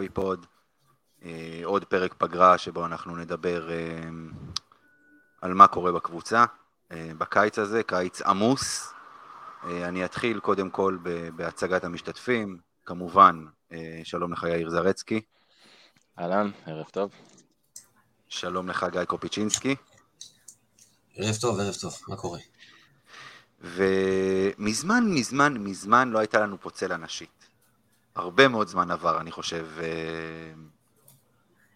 מכבי פוד. אה, עוד פרק פגרה שבו אנחנו נדבר אה, על מה קורה בקבוצה אה, בקיץ הזה, קיץ עמוס. אה, אני אתחיל קודם כל בהצגת המשתתפים, כמובן, אה, שלום לך יאיר זרצקי. אהלן, ערב טוב. שלום לך גיא קופיצ'ינסקי. ערב טוב, ערב טוב, מה קורה? ומזמן, מזמן, מזמן לא הייתה לנו פה צלע נשית. הרבה מאוד זמן עבר, אני חושב, אה,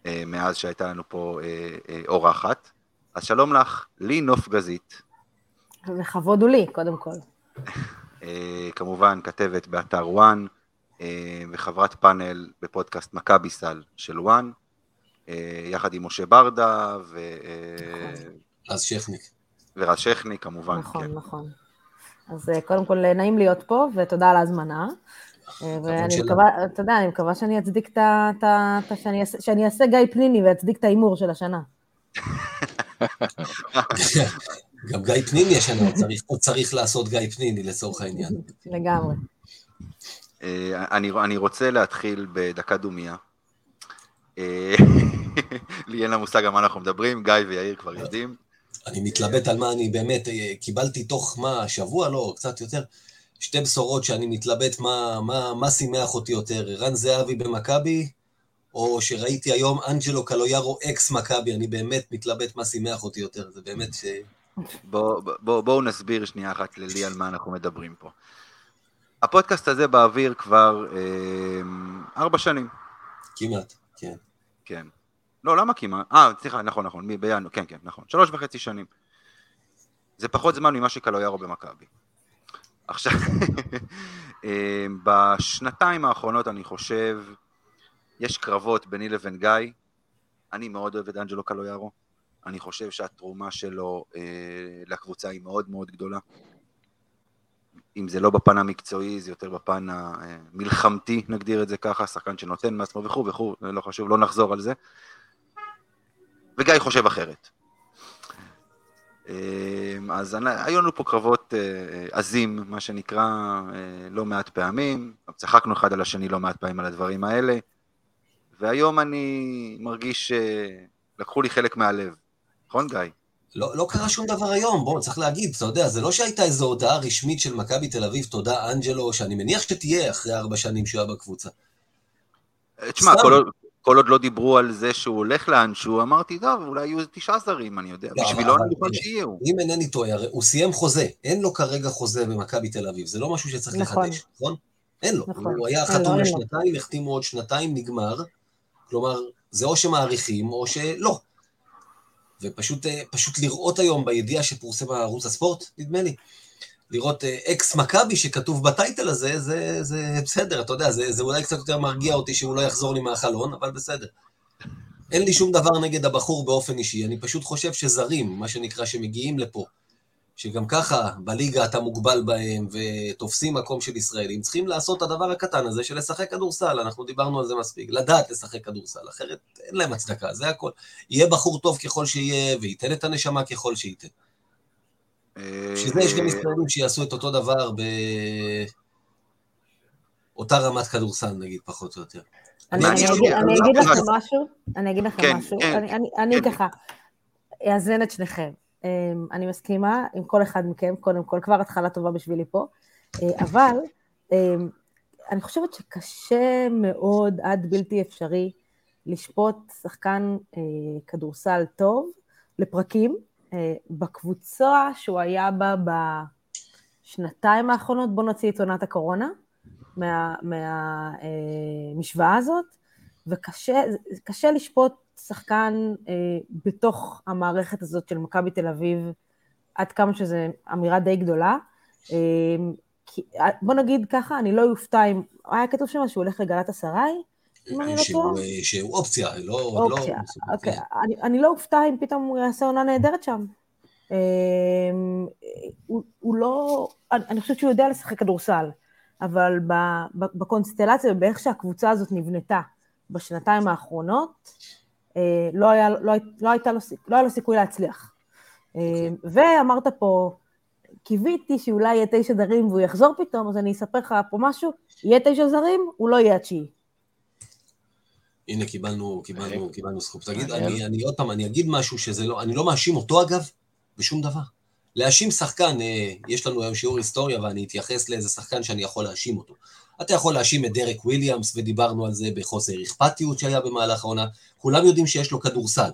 אה, מאז שהייתה לנו פה אה, אורחת. אז שלום לך, לי נוף גזית. לכבוד הוא לי, קודם כל. כמובן, כתבת באתר וואן, וחברת פאנל בפודקאסט מכבי סל של וואן, יחד עם משה ברדה ו... רז שכניק. ורז שכניק, כמובן. נכון, כן. נכון. אז קודם כל, נעים להיות פה, ותודה על ההזמנה. אה, ואני מקווה, אתה יודע, אני מקווה שאני אצדיק את ה... שאני אעשה גיא פניני ואצדיק את ההימור של השנה. גם גיא פניני השנה, עוד צריך לעשות גיא פניני לצורך העניין. לגמרי. אה, אני רוצה להתחיל בדקה דומיה. אה, לי אין לה מושג על מה אנחנו מדברים, גיא ויאיר כבר יודעים. אני מתלבט על מה אני באמת, קיבלתי תוך מה, שבוע, לא, קצת יותר, שתי בשורות שאני מתלבט מה, מה, מה שימח אותי יותר, ערן זהבי במכבי, או שראיתי היום אנג'לו קלויארו אקס מכבי, אני באמת מתלבט מה שימח אותי יותר, זה באמת ש... בואו בוא, בוא נסביר שנייה אחת ללי על מה אנחנו מדברים פה. הפודקאסט הזה באוויר כבר אה, ארבע שנים. כמעט, כן. כן. לא, למה כמעט? אה, סליחה, נכון, נכון, בינואר, כן, כן, נכון. שלוש וחצי שנים. זה פחות זמן ממה שקלויארו במכבי. עכשיו, אה, בשנתיים האחרונות אני חושב, יש קרבות ביני לבין גיא, אני מאוד אוהב את אנג'לו קלויארו, אני חושב שהתרומה שלו אה, לקבוצה היא מאוד מאוד גדולה. אם זה לא בפן המקצועי, זה יותר בפן המלחמתי, נגדיר את זה ככה, שחקן שנותן מעצמו וכו' וכו', לא חשוב, לא נחזור על זה. וגיא חושב אחרת. אמ, אז היו לנו פה קרבות אה, אה, עזים, מה שנקרא, אה, לא מעט פעמים, צחקנו אחד על השני לא מעט פעמים על הדברים האלה, והיום אני מרגיש שלקחו לי חלק מהלב, נכון גיא? לא, לא קרה שום דבר היום, בוא, צריך להגיד, אתה יודע, זה לא שהייתה איזו הודעה רשמית של מכבי תל אביב, תודה אנג'לו, שאני מניח שתהיה אחרי ארבע שנים שהוא היה בקבוצה. תשמע, כל, כל עוד לא דיברו על זה שהוא הולך לאנשהו, אמרתי, טוב, אולי יהיו תשעה זרים, אני יודע, לא, בשבילו אני מוכן שיהיו. אם אינני טועה, הרי הוא סיים חוזה, אין לו כרגע חוזה במכבי תל אביב, זה לא משהו שצריך נכון. לחדש, נכון? אין לו. נכון. הוא היה חתום לשנתיים, החתימו עוד שנתיים, נגמר. כלומר, זה או שמעריכים או שלא. ופשוט אה, לראות היום בידיעה שפורסם בערוץ הספורט, נדמה לי, לראות אה, אקס מכבי שכתוב בטייטל הזה, זה, זה בסדר, אתה יודע, זה, זה אולי קצת יותר מרגיע אותי שהוא לא יחזור לי מהחלון, אבל בסדר. אין לי שום דבר נגד הבחור באופן אישי, אני פשוט חושב שזרים, מה שנקרא, שמגיעים לפה, שגם ככה בליגה אתה מוגבל בהם ותופסים מקום של ישראלים, צריכים לעשות את הדבר הקטן הזה של לשחק כדורסל, אנחנו דיברנו על זה מספיק, לדעת לשחק כדורסל, אחרת אין להם הצדקה, זה הכל. יהיה בחור טוב ככל שיהיה, וייתן את הנשמה ככל שייתן. בשביל זה יש גם ישראלים שיעשו את אותו דבר באותה רמת כדורסל, נגיד, פחות או יותר. אני אגיד לכם משהו, אני אגיד לכם כן, משהו, כן, אני כן. ככה אאזן את שניכם. אמ, אני מסכימה עם כל אחד מכם, קודם כל, כבר התחלה טובה בשבילי פה, אה, אבל אמ, אני חושבת שקשה מאוד, עד בלתי אפשרי, לשפוט שחקן אה, כדורסל טוב לפרקים, בקבוצה שהוא היה בה בשנתיים האחרונות, בוא נוציא את עונת הקורונה מהמשוואה מה, אה, הזאת, וקשה לשפוט שחקן אה, בתוך המערכת הזאת של מכבי תל אביב, עד כמה שזו אמירה די גדולה. אה, כי, אה, בוא נגיד ככה, אני לא אופתע אם, היה כתוב שם שהוא הולך לגלת אסריי, לא טועה. שהוא אופציה, לא... אופציה, לא, אוקיי. אני, אני לא אופתע אם פתאום הוא יעשה עונה נהדרת שם. אה, הוא, הוא לא, אני, אני חושבת שהוא יודע לשחק כדורסל, אבל בקונסטלציה ובאיך שהקבוצה הזאת נבנתה בשנתיים האחרונות, אה, לא היה, לא, לא, לו, לא היה לו סיכוי להצליח. Okay. אה, ואמרת פה, קיוויתי שאולי יהיה תשע זרים והוא יחזור פתאום, אז אני אספר לך פה משהו, יהיה תשע זרים, הוא לא יהיה התשיעי. הנה, קיבלנו, קיבלנו, קיבלנו זכות. תגיד, אני, אני עוד פעם, אני אגיד משהו שזה לא, אני לא מאשים אותו אגב, בשום דבר. להאשים שחקן, אה, יש לנו היום שיעור היסטוריה ואני אתייחס לאיזה שחקן שאני יכול להאשים אותו. אתה יכול להאשים את דרק וויליאמס, ודיברנו על זה בחוסר אכפתיות שהיה במהלך העונה, כולם יודעים שיש לו כדורסל.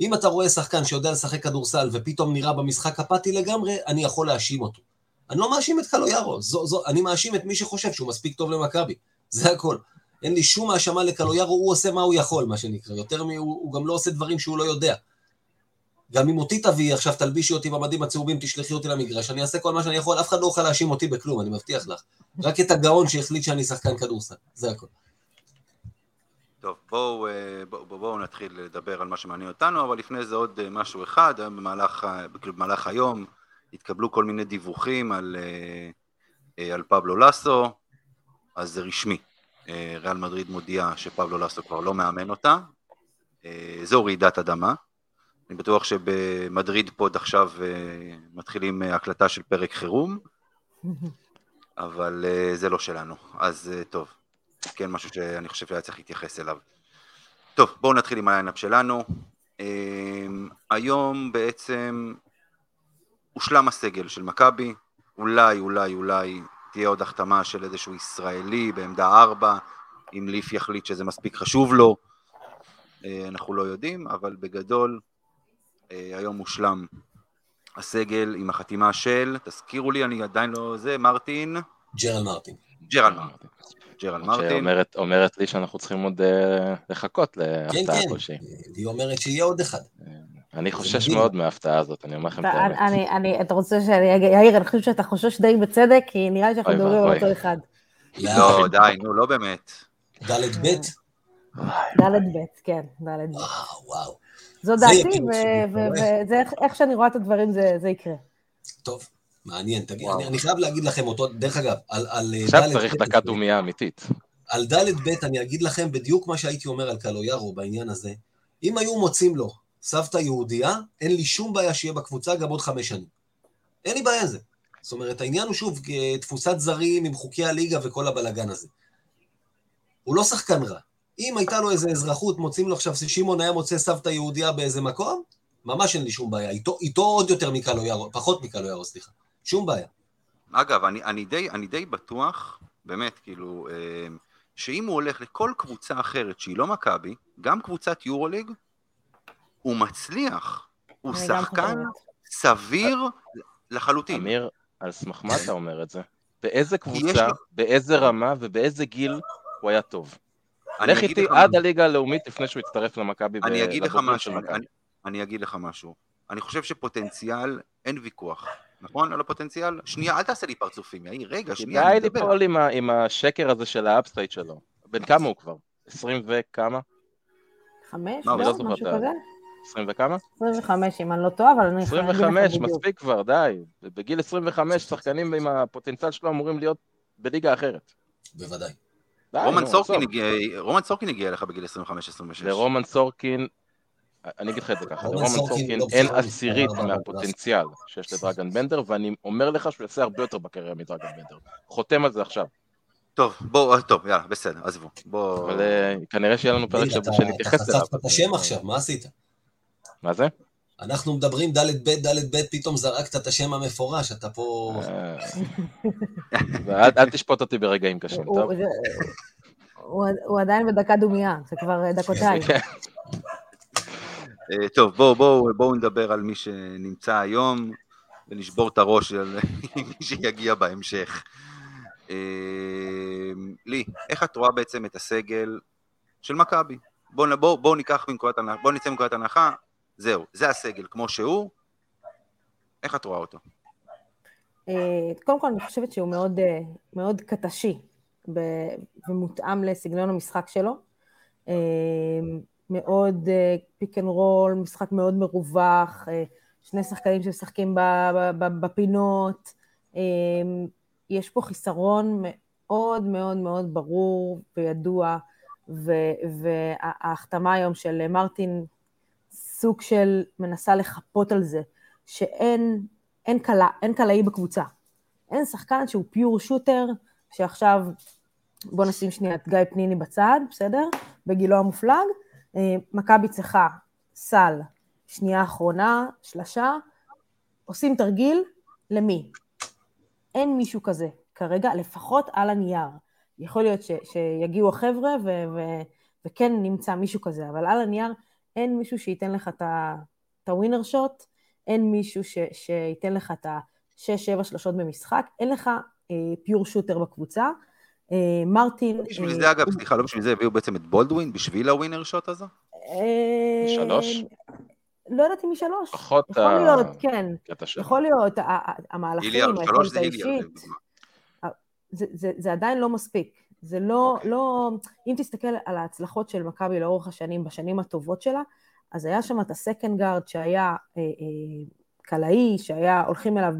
אם אתה רואה שחקן שיודע לשחק כדורסל ופתאום נראה במשחק אפאתי לגמרי, אני יכול להאשים אותו. אני לא מאשים את קלויארו, זו, זו, אני מאשים את מי שחושב שהוא מספיק טוב למכבי, זה הכל. אין לי שום האשמה לקלויארו, הוא עושה מה הוא יכול, מה שנקרא. יותר מ... הוא, הוא גם לא עושה דברים שהוא לא יודע. גם אם אותי תביאי עכשיו, תלבישי אותי במדים הצהובים, תשלחי אותי למגרש, אני אעשה כל מה שאני יכול, אף אחד לא יוכל להאשים אותי בכלום, אני מבטיח לך. רק את הגאון שהחליט שאני שחקן כדורסל, זה הכל. טוב, בואו בוא, בוא, בוא נתחיל לדבר על מה שמעניין אותנו, אבל לפני זה עוד אה, משהו אחד, במהלך, במהלך היום התקבלו כל מיני דיווחים על, אה, אה, על פבלו לסו, אז זה רשמי. ריאל מדריד מודיעה שפבלו לסו כבר לא מאמן אותה, זו רעידת אדמה. אני בטוח שבמדריד פוד עכשיו מתחילים הקלטה של פרק חירום, אבל זה לא שלנו, אז טוב. כן משהו שאני חושב שהיה צריך להתייחס אליו. טוב, בואו נתחיל עם הליינאפ שלנו. היום בעצם הושלם הסגל של מכבי, אולי, אולי, אולי תהיה עוד החתמה של איזשהו ישראלי בעמדה ארבע, אם ליף יחליט שזה מספיק חשוב לו, אה, אנחנו לא יודעים, אבל בגדול אה, היום מושלם הסגל עם החתימה של, תזכירו לי, אני עדיין לא זה, מרטין. ג'רל מרטין. ג'רל מרטין. ג'רל מרטין. שאומרת אומרת לי שאנחנו צריכים עוד uh, לחכות להפתעה כן, כן. כלשהי. היא אומרת שיהיה עוד אחד. אני חושש מאוד מההפתעה הזאת, אני אומר לכם את האמת. אני, אני, אתה רוצה שאני אגיד, יאיר, אני חושב שאתה חושש די בצדק, כי נראה לי שאנחנו מדברים על אותו אחד. לא, די, נו, לא באמת. דלת ב'? דלת ב', כן, דלת ב'. וואו. זו דעתי, וזה איך שאני רואה את הדברים, זה יקרה. טוב. מעניין, תגיד, אני, חייב להגיד לכם אותו, דרך אגב, על, אה, עכשיו צריך דקה דומייה אמיתית. על ד' ב' אני אגיד לכם בדיוק מה שהייתי אומר על קלויארו בעניין הזה. אם היו מוצאים לו סבתא יהודייה, אין לי שום בעיה שיהיה בקבוצה גם עוד חמש שנים. אין לי בעיה עם זה. זאת אומרת, העניין הוא שוב תפוסת זרים עם חוקי הליגה וכל הבלגן הזה. הוא לא שחקן רע. אם הייתה לו איזה אזרחות, מוצאים לו עכשיו, שמעון היה מוצא סבתא יהודייה באיזה מקום, ממש אין לי שום בעיה. איתו, איתו עוד יותר מקלויארו, פחות מקלויארו, סליחה. שום בעיה. אגב, אני, אני, די, אני די בטוח, באמת, כאילו, אה, שאם הוא הולך לכל קבוצה אחרת שהיא לא מכבי, גם קבוצת יורוליג, הוא מצליח. הוא שחקן סביר לחלוטין. אמיר, על סמך מה אתה אומר את זה? באיזה קבוצה. באיזה רמה ובאיזה גיל הוא היה טוב? לך איתי עד הליגה הלאומית לפני שהוא יצטרף למכבי. אני אגיד לך משהו, אני, אגיד לך משהו. אני חושב שפוטנציאל, אין ויכוח. נכון? על הפוטנציאל? שנייה, אל תעשה לי פרצופים, יאיר, רגע, שנייה, אני מדבר. די ליפול עם, עם השקר הזה של ה upside שלו. בן כמה הוא כבר? עשרים וכמה? חמש? לא, לא משהו כזה? עשרים וכמה? עשרים וחמש, אם אני לא טועה, אבל אני עשרים וחמש, מספיק כבר, די. בגיל עשרים וחמש, שחקנים עם הפוטנציאל שלו אמורים להיות בליגה אחרת. בוודאי. רומן סורקין הגיע אליך בגיל 25-26. לרומן סורקין אני אגיד לך את זה ככה, לרומן סורקין לא אין עשירית מהפוטנציאל שיש לדרגן בנדר, ואני אומר לך שהוא יעשה הרבה יותר בקריירה מדרגן בנדר. חותם על זה עכשיו. טוב, בואו, אה, טוב, יאללה, בסדר, עזבו. בואו... אבל אה, כנראה שיהיה לנו פרק שנתייחס אליו. אתה חשפת את השם עכשיו, מה עשית? מה זה? אנחנו מדברים ד' ב', ד' ב', פתאום זרקת את השם המפורש, אתה פה... אה, אל תשפוט אותי ברגעים קשים, טוב? הוא עדיין בדקה דומייה, זה כבר דקותיים. כן. אה, טוב, בואו בוא, בוא נדבר על מי שנמצא היום, ונשבור את הראש על מי שיגיע בהמשך. אה, לי, איך את רואה בעצם את הסגל של מכבי? בואו בוא, בוא ניקח מנקודת הנחה, בואו נצא מנקודת הנחה, זהו, זה הסגל כמו שהוא, איך את רואה אותו? אה, קודם כל אני חושבת שהוא מאוד, אה, מאוד קטשי ומותאם לסגנון המשחק שלו. אה, מאוד pick and roll, משחק מאוד מרווח, שני שחקנים שמשחקים בפינות. יש פה חיסרון מאוד מאוד מאוד ברור וידוע, וההחתמה היום של מרטין סוג של מנסה לחפות על זה, שאין אין קלע, אין קלעי בקבוצה. אין שחקן שהוא pure shooter, שעכשיו, בוא נשים שנייה את גיא פניני בצד, בסדר? בגילו המופלג. אה, מכבי צריכה סל, שנייה אחרונה, שלשה, עושים תרגיל, למי? אין מישהו כזה כרגע, לפחות על הנייר. יכול להיות ש, שיגיעו החבר'ה ו, ו, וכן נמצא מישהו כזה, אבל על הנייר אין מישהו שייתן לך את הווינר שוט, אין מישהו ש, שייתן לך את ה-6-7 שלושות במשחק, אין לך אה, פיור שוטר בקבוצה. אה, מרטין... בשביל אה, זה אגב, סליחה, לא בשביל זה הביאו בעצם את בולדווין, בשביל הווינר שוט הזה? אה, משלוש? לא יודעת אם משלוש. פחות יכול ה... להיות, כן. יכול להיות, המהלכים, היכולת האישית. זה, זה, זה עדיין לא מספיק. זה לא, okay. אוקיי. לא, אם תסתכל על ההצלחות של מכבי לאורך השנים, בשנים הטובות שלה, אז היה שם את הסקנד גארד שהיה אה, אה, קלעי, שהיה הולכים אליו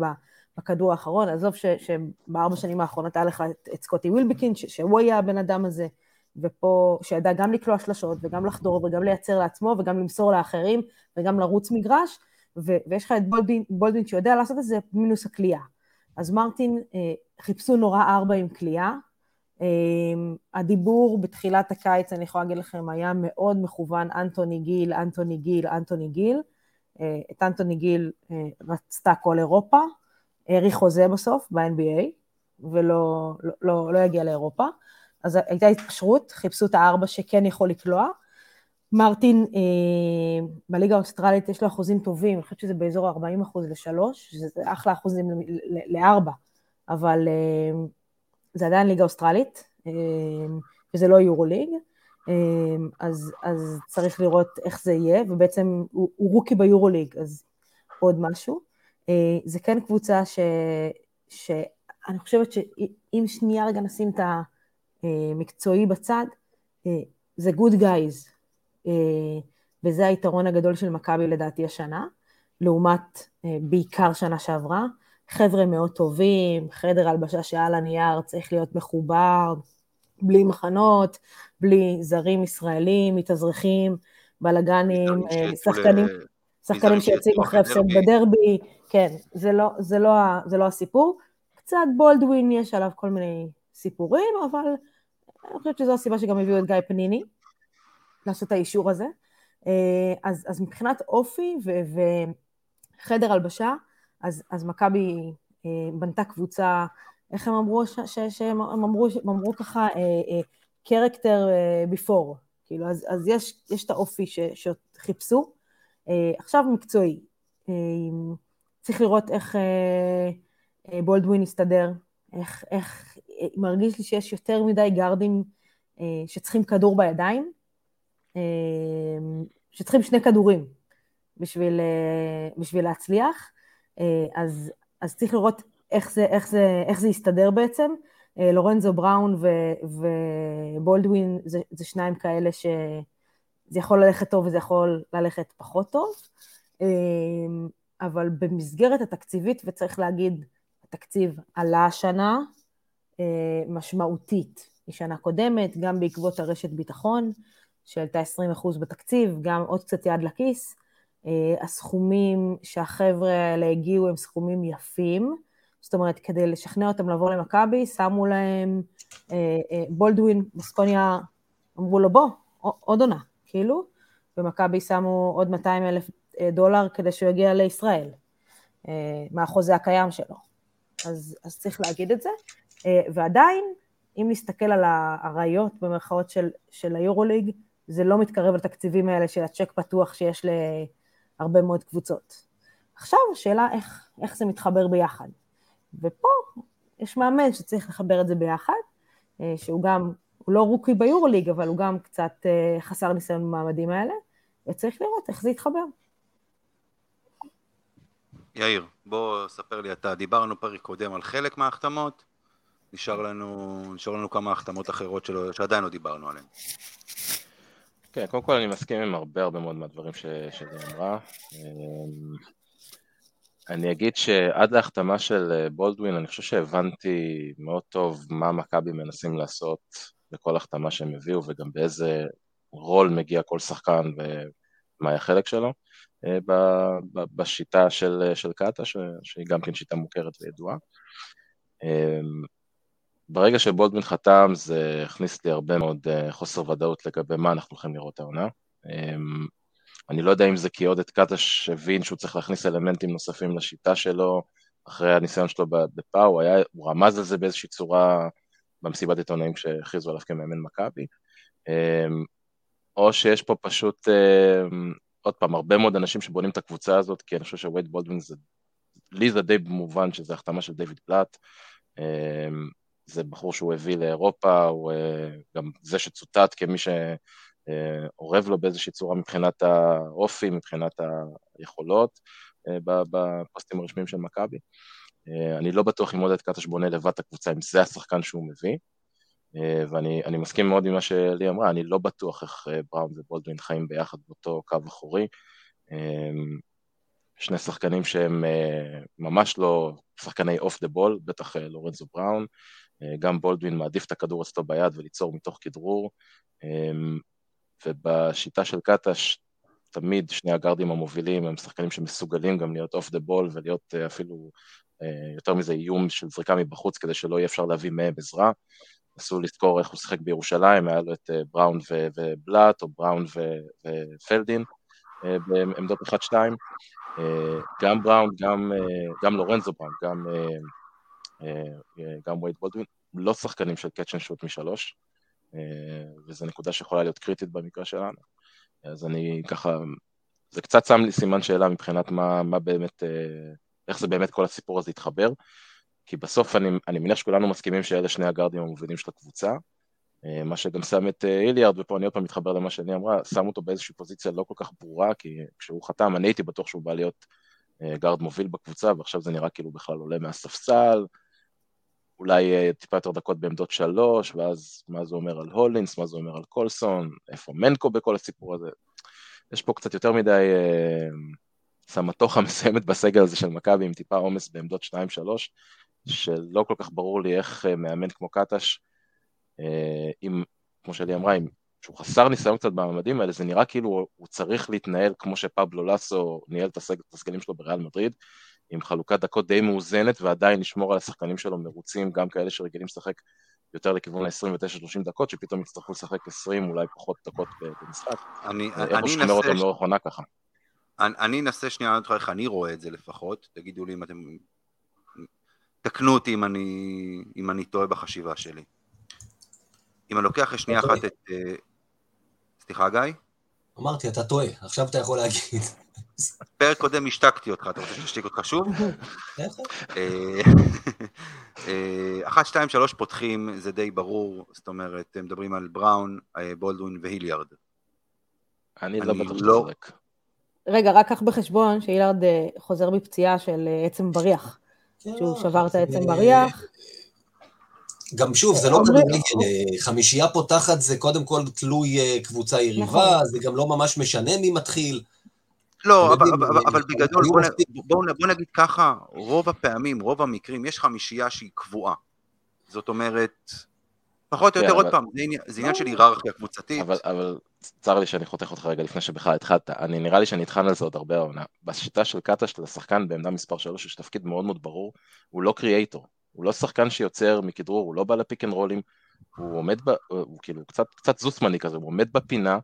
בכדור האחרון, עזוב ש, שבארבע שנים האחרונות היה לך את, את סקוטי ווילבקין, ש, שהוא היה הבן אדם הזה, ופה, שידע גם לקלוע שלשות, וגם לחדור, וגם לייצר לעצמו, וגם למסור לאחרים, וגם לרוץ מגרש, ו, ויש לך את בולדין, בולדין שיודע לעשות את זה מינוס הקליעה. אז מרטין, אה, חיפשו נורא ארבע עם אמ, הדיבור בתחילת הקיץ, אני יכולה להגיד לכם, היה מאוד מכוון אנטוני גיל, אנטוני גיל, אנטוני גיל. אה, את אנטוני גיל אה, רצתה כל אירופה, האריך חוזה בסוף ב-NBA, ולא לא, לא, לא יגיע לאירופה. אז הייתה התקשרות, חיפשו את הארבע שכן יכול לקלוע. מרטין אה, בליגה האוסטרלית יש לו אחוזים טובים, אני חושבת שזה באזור 40 אחוז לשלוש, שזה אחלה אחוזים לארבע, אבל אה, זה עדיין ליגה אוסטרלית, אמ, וזה לא יורוליג, אמ, אז, אז צריך לראות איך זה יהיה, ובעצם הוא, הוא רוקי ביורוליג, אז עוד משהו. אה, זה כן קבוצה ש, שאני חושבת שאם שנייה רגע נשים את המקצועי בצד, אה, זה גוד גייז, אה, וזה היתרון הגדול של מכבי לדעתי השנה, לעומת בעיקר שנה שעברה. חבר'ה מאוד טובים, חדר הלבשה שעל הנייר צריך להיות מחובר, בלי מחנות, בלי זרים ישראלים, מתאזרחים, בלאגנים, אה, שחקנים, שחקנים שיוצאים אחרי הפסד בדרבי, כן, זה לא, זה, לא, זה לא הסיפור. קצת בולדווין יש עליו כל מיני סיפורים, אבל אני חושבת שזו הסיבה שגם הביאו את גיא פניני לעשות את האישור הזה. אה, אז, אז מבחינת אופי וחדר הלבשה, אז, אז מכבי אה, בנתה קבוצה, איך הם אמרו, ש, ש, שהם אמרו, הם אמרו ככה, קרקטר אה, ביפור, אה, כאילו, אז, אז יש, יש את האופי ש, שחיפשו. עכשיו מקצועי, צריך לראות איך בולדווין יסתדר, איך, איך, מרגיש לי שיש יותר מדי גארדים שצריכים כדור בידיים, שצריכים שני כדורים בשביל, בשביל להצליח. אה, אז, אז צריך לראות איך זה, איך זה, איך זה יסתדר בעצם. אה, לורנזו בראון ו, ובולדווין זה, זה שניים כאלה שזה יכול ללכת טוב וזה יכול ללכת פחות טוב, אה, אבל במסגרת התקציבית, ותצריך להגיד, התקציב עלה השנה משמעותית משנה קודמת, גם בעקבות הרשת ביטחון, שהעלתה 20% בתקציב, גם עוד קצת יד לכיס. אה, הסכומים שהחבר'ה האלה הגיעו הם סכומים יפים, זאת אומרת, כדי לשכנע אותם לבוא למכבי, שמו להם אה, אה, בולדווין, בסקוניה, אמרו לו, בוא, עוד עונה, כאילו, ומכבי שמו עוד 200 אלף דולר כדי שהוא יגיע לישראל, מהחוזה הקיים שלו. אז, אז צריך להגיד את זה. ועדיין, אם נסתכל על האריות במרכאות של, של היורוליג, זה לא מתקרב לתקציבים האלה של הצ'ק פתוח שיש הרבה מאוד קבוצות. עכשיו השאלה איך, איך זה מתחבר ביחד. ופה יש מאמן שצריך לחבר את זה ביחד, אה, שהוא גם הוא לא רוקי ביורוליג, אבל הוא גם קצת uh, חסר ניסיון במעמדים האלה, וצריך לראות איך זה יתחבר. יאיר, בוא ספר לי אתה, דיברנו פרק קודם על חלק מההחתמות, נשאר לנו, נשאר לנו כמה החתמות אחרות שלא, שעדיין לא דיברנו עליהן. כן, קודם כל אני מסכים עם הרבה הרבה מאוד מהדברים שלי אמרה. אמ, אני אגיד שעד להחתמה של אה, בולדווין, אני חושב שהבנתי מאוד טוב מה מכבי מנסים לעשות בכל החתמה שהם הביאו, וגם באיזה רול מגיע כל שחקן ומה החלק שלו. אה, בשיטה של, של קאטה, שהיא גם כן שיטה מוכרת וידועה. אמ, ברגע שבולדווין חתם זה הכניס לי הרבה מאוד אה, חוסר ודאות לגבי מה אנחנו הולכים לראות העונה. אמ, אני לא יודע אם זה כי עודד קטש הבין שהוא צריך להכניס אלמנטים נוספים לשיטה שלו, אחרי הניסיון שלו בפאו, הוא, הוא רמז על זה באיזושהי צורה במסיבת עיתונאים שהכריזו עליו כמאמן מכבי, אמ, או שיש פה פשוט, אמ, עוד פעם, הרבה מאוד אנשים שבונים את הקבוצה הזאת, כי אני חושב שווייד בולדווין זה, לי זה די מובן שזה החתמה של דיוויד פלאט, זה בחור שהוא הביא לאירופה, הוא אה, גם זה שצוטט כמי שאורב לו באיזושהי צורה מבחינת האופי, מבחינת היכולות, אה, בפוסטים הרשמיים של מכבי. אה, אני לא בטוח אם עודד קטש בונה לבד את הקבוצה, אם זה השחקן שהוא מביא, ואני מסכים מאוד עם מה שלי אמרה, אני לא בטוח איך בראון ובולדווין חיים ביחד באותו קו אחורי. שני שחקנים שהם ממש לא שחקני off the ball, בטח לורנזו בראון, אה, גם בולדווין מעדיף את הכדור אצלו ביד וליצור מתוך כדרור, אמ, ובשיטה של קטש, תמיד שני הגארדים המובילים הם שחקנים שמסוגלים גם להיות off the ball ולהיות אה, אפילו אה, יותר מזה איום של זריקה מבחוץ כדי שלא יהיה אפשר להביא מהם עזרה. נסו לזכור איך הוא שיחק בירושלים, היה לו את בראון ובלאט, או בראון ופלדין בעמדות 1-2. גם בראון, גם, גם לורנזו בראון, גם אה, אה, גם וייד בולדווין, לא שחקנים של catch and shoot משלוש, אה, וזו נקודה שיכולה להיות קריטית במקרה שלנו. אז אני ככה, זה קצת שם לי סימן שאלה מבחינת מה, מה באמת, איך זה באמת כל הסיפור הזה יתחבר, כי בסוף אני, אני מניח שכולנו מסכימים שאלה שני הגארדים המובילים של הקבוצה, מה שגם שם את איליארד, ופה אני עוד פעם מתחבר למה שאני אמרה, שם אותו באיזושהי פוזיציה לא כל כך ברורה, כי כשהוא חתם אני הייתי בטוח שהוא בא להיות גארד מוביל בקבוצה, ועכשיו זה נראה כאילו בכלל עולה מהספסל, אולי אה, טיפה יותר דקות בעמדות שלוש, ואז מה זה אומר על הולינס, מה זה אומר על קולסון, איפה מנקו בכל הסיפור הזה. יש פה קצת יותר מדי אה, סמטוחה מסוימת בסגל הזה של מכבי עם טיפה עומס בעמדות 2-3, שלא כל כך ברור לי איך אה, מאמן כמו קטש, אה, אם, כמו שלי אמרה, אם שהוא חסר ניסיון קצת במעמדים האלה, זה נראה כאילו הוא צריך להתנהל כמו שפבלו לסו ניהל את הסגלים שלו בריאל מדריד, עם חלוקת דקות די מאוזנת ועדיין לשמור על השחקנים שלו מרוצים, גם כאלה שרגילים לשחק יותר לכיוון ה-29-30 דקות, שפתאום יצטרכו לשחק 20 אולי פחות דקות במשחק. אני, איך הוא שומר אותם לאורך עונה ככה? אני, אני אנסה שנייה לענות לך איך אני רואה את זה לפחות, תגידו לי אם אתם... תקנו אותי אם אני, אם אני טועה בחשיבה שלי. אם אני לוקח שנייה אחת את... אה, סליחה, גיא? אמרתי, אתה טועה, עכשיו אתה יכול להגיד. פרק קודם השתקתי אותך, אתה רוצה שנשתיק אותך שוב? אה, אה, אחת, שתיים, שלוש פותחים, זה די ברור, זאת אומרת, מדברים על בראון, אה, בולדווין והיליארד. אני לא בטוח לא- שאתה צודק. רגע, רק קח בחשבון שהילארד חוזר מפציעה של עצם בריח. כן, שהוא שבר את העצם בריח. גם שוב, זה לא כדורגל, חמישייה פותחת זה קודם כל תלוי קבוצה יריבה, נכון. זה גם לא ממש משנה מי מתחיל. לא, אבל, אבל, אבל בגדול, בוא, בוא, בוא נגיד ככה, רוב הפעמים, רוב המקרים, יש חמישייה שהיא קבועה. זאת אומרת, פחות או יותר, עוד פעם, זה עניין של היררכיה קבוצתית. אבל, צר לי שאני חותך אותך רגע לפני שבכלל התחלת, אני נראה לי שאני אתחל על זה עוד הרבה העונה. בשיטה של קטש לשחקן בעמדה מספר 3 יש תפקיד מאוד מאוד ברור, הוא לא creator, הוא לא שחקן שיוצר מכדרור, הוא לא בא ל pick and רולים, הוא עומד, ב, הוא כאילו קצת, קצת זוסמני כזה, הוא עומד בפינה,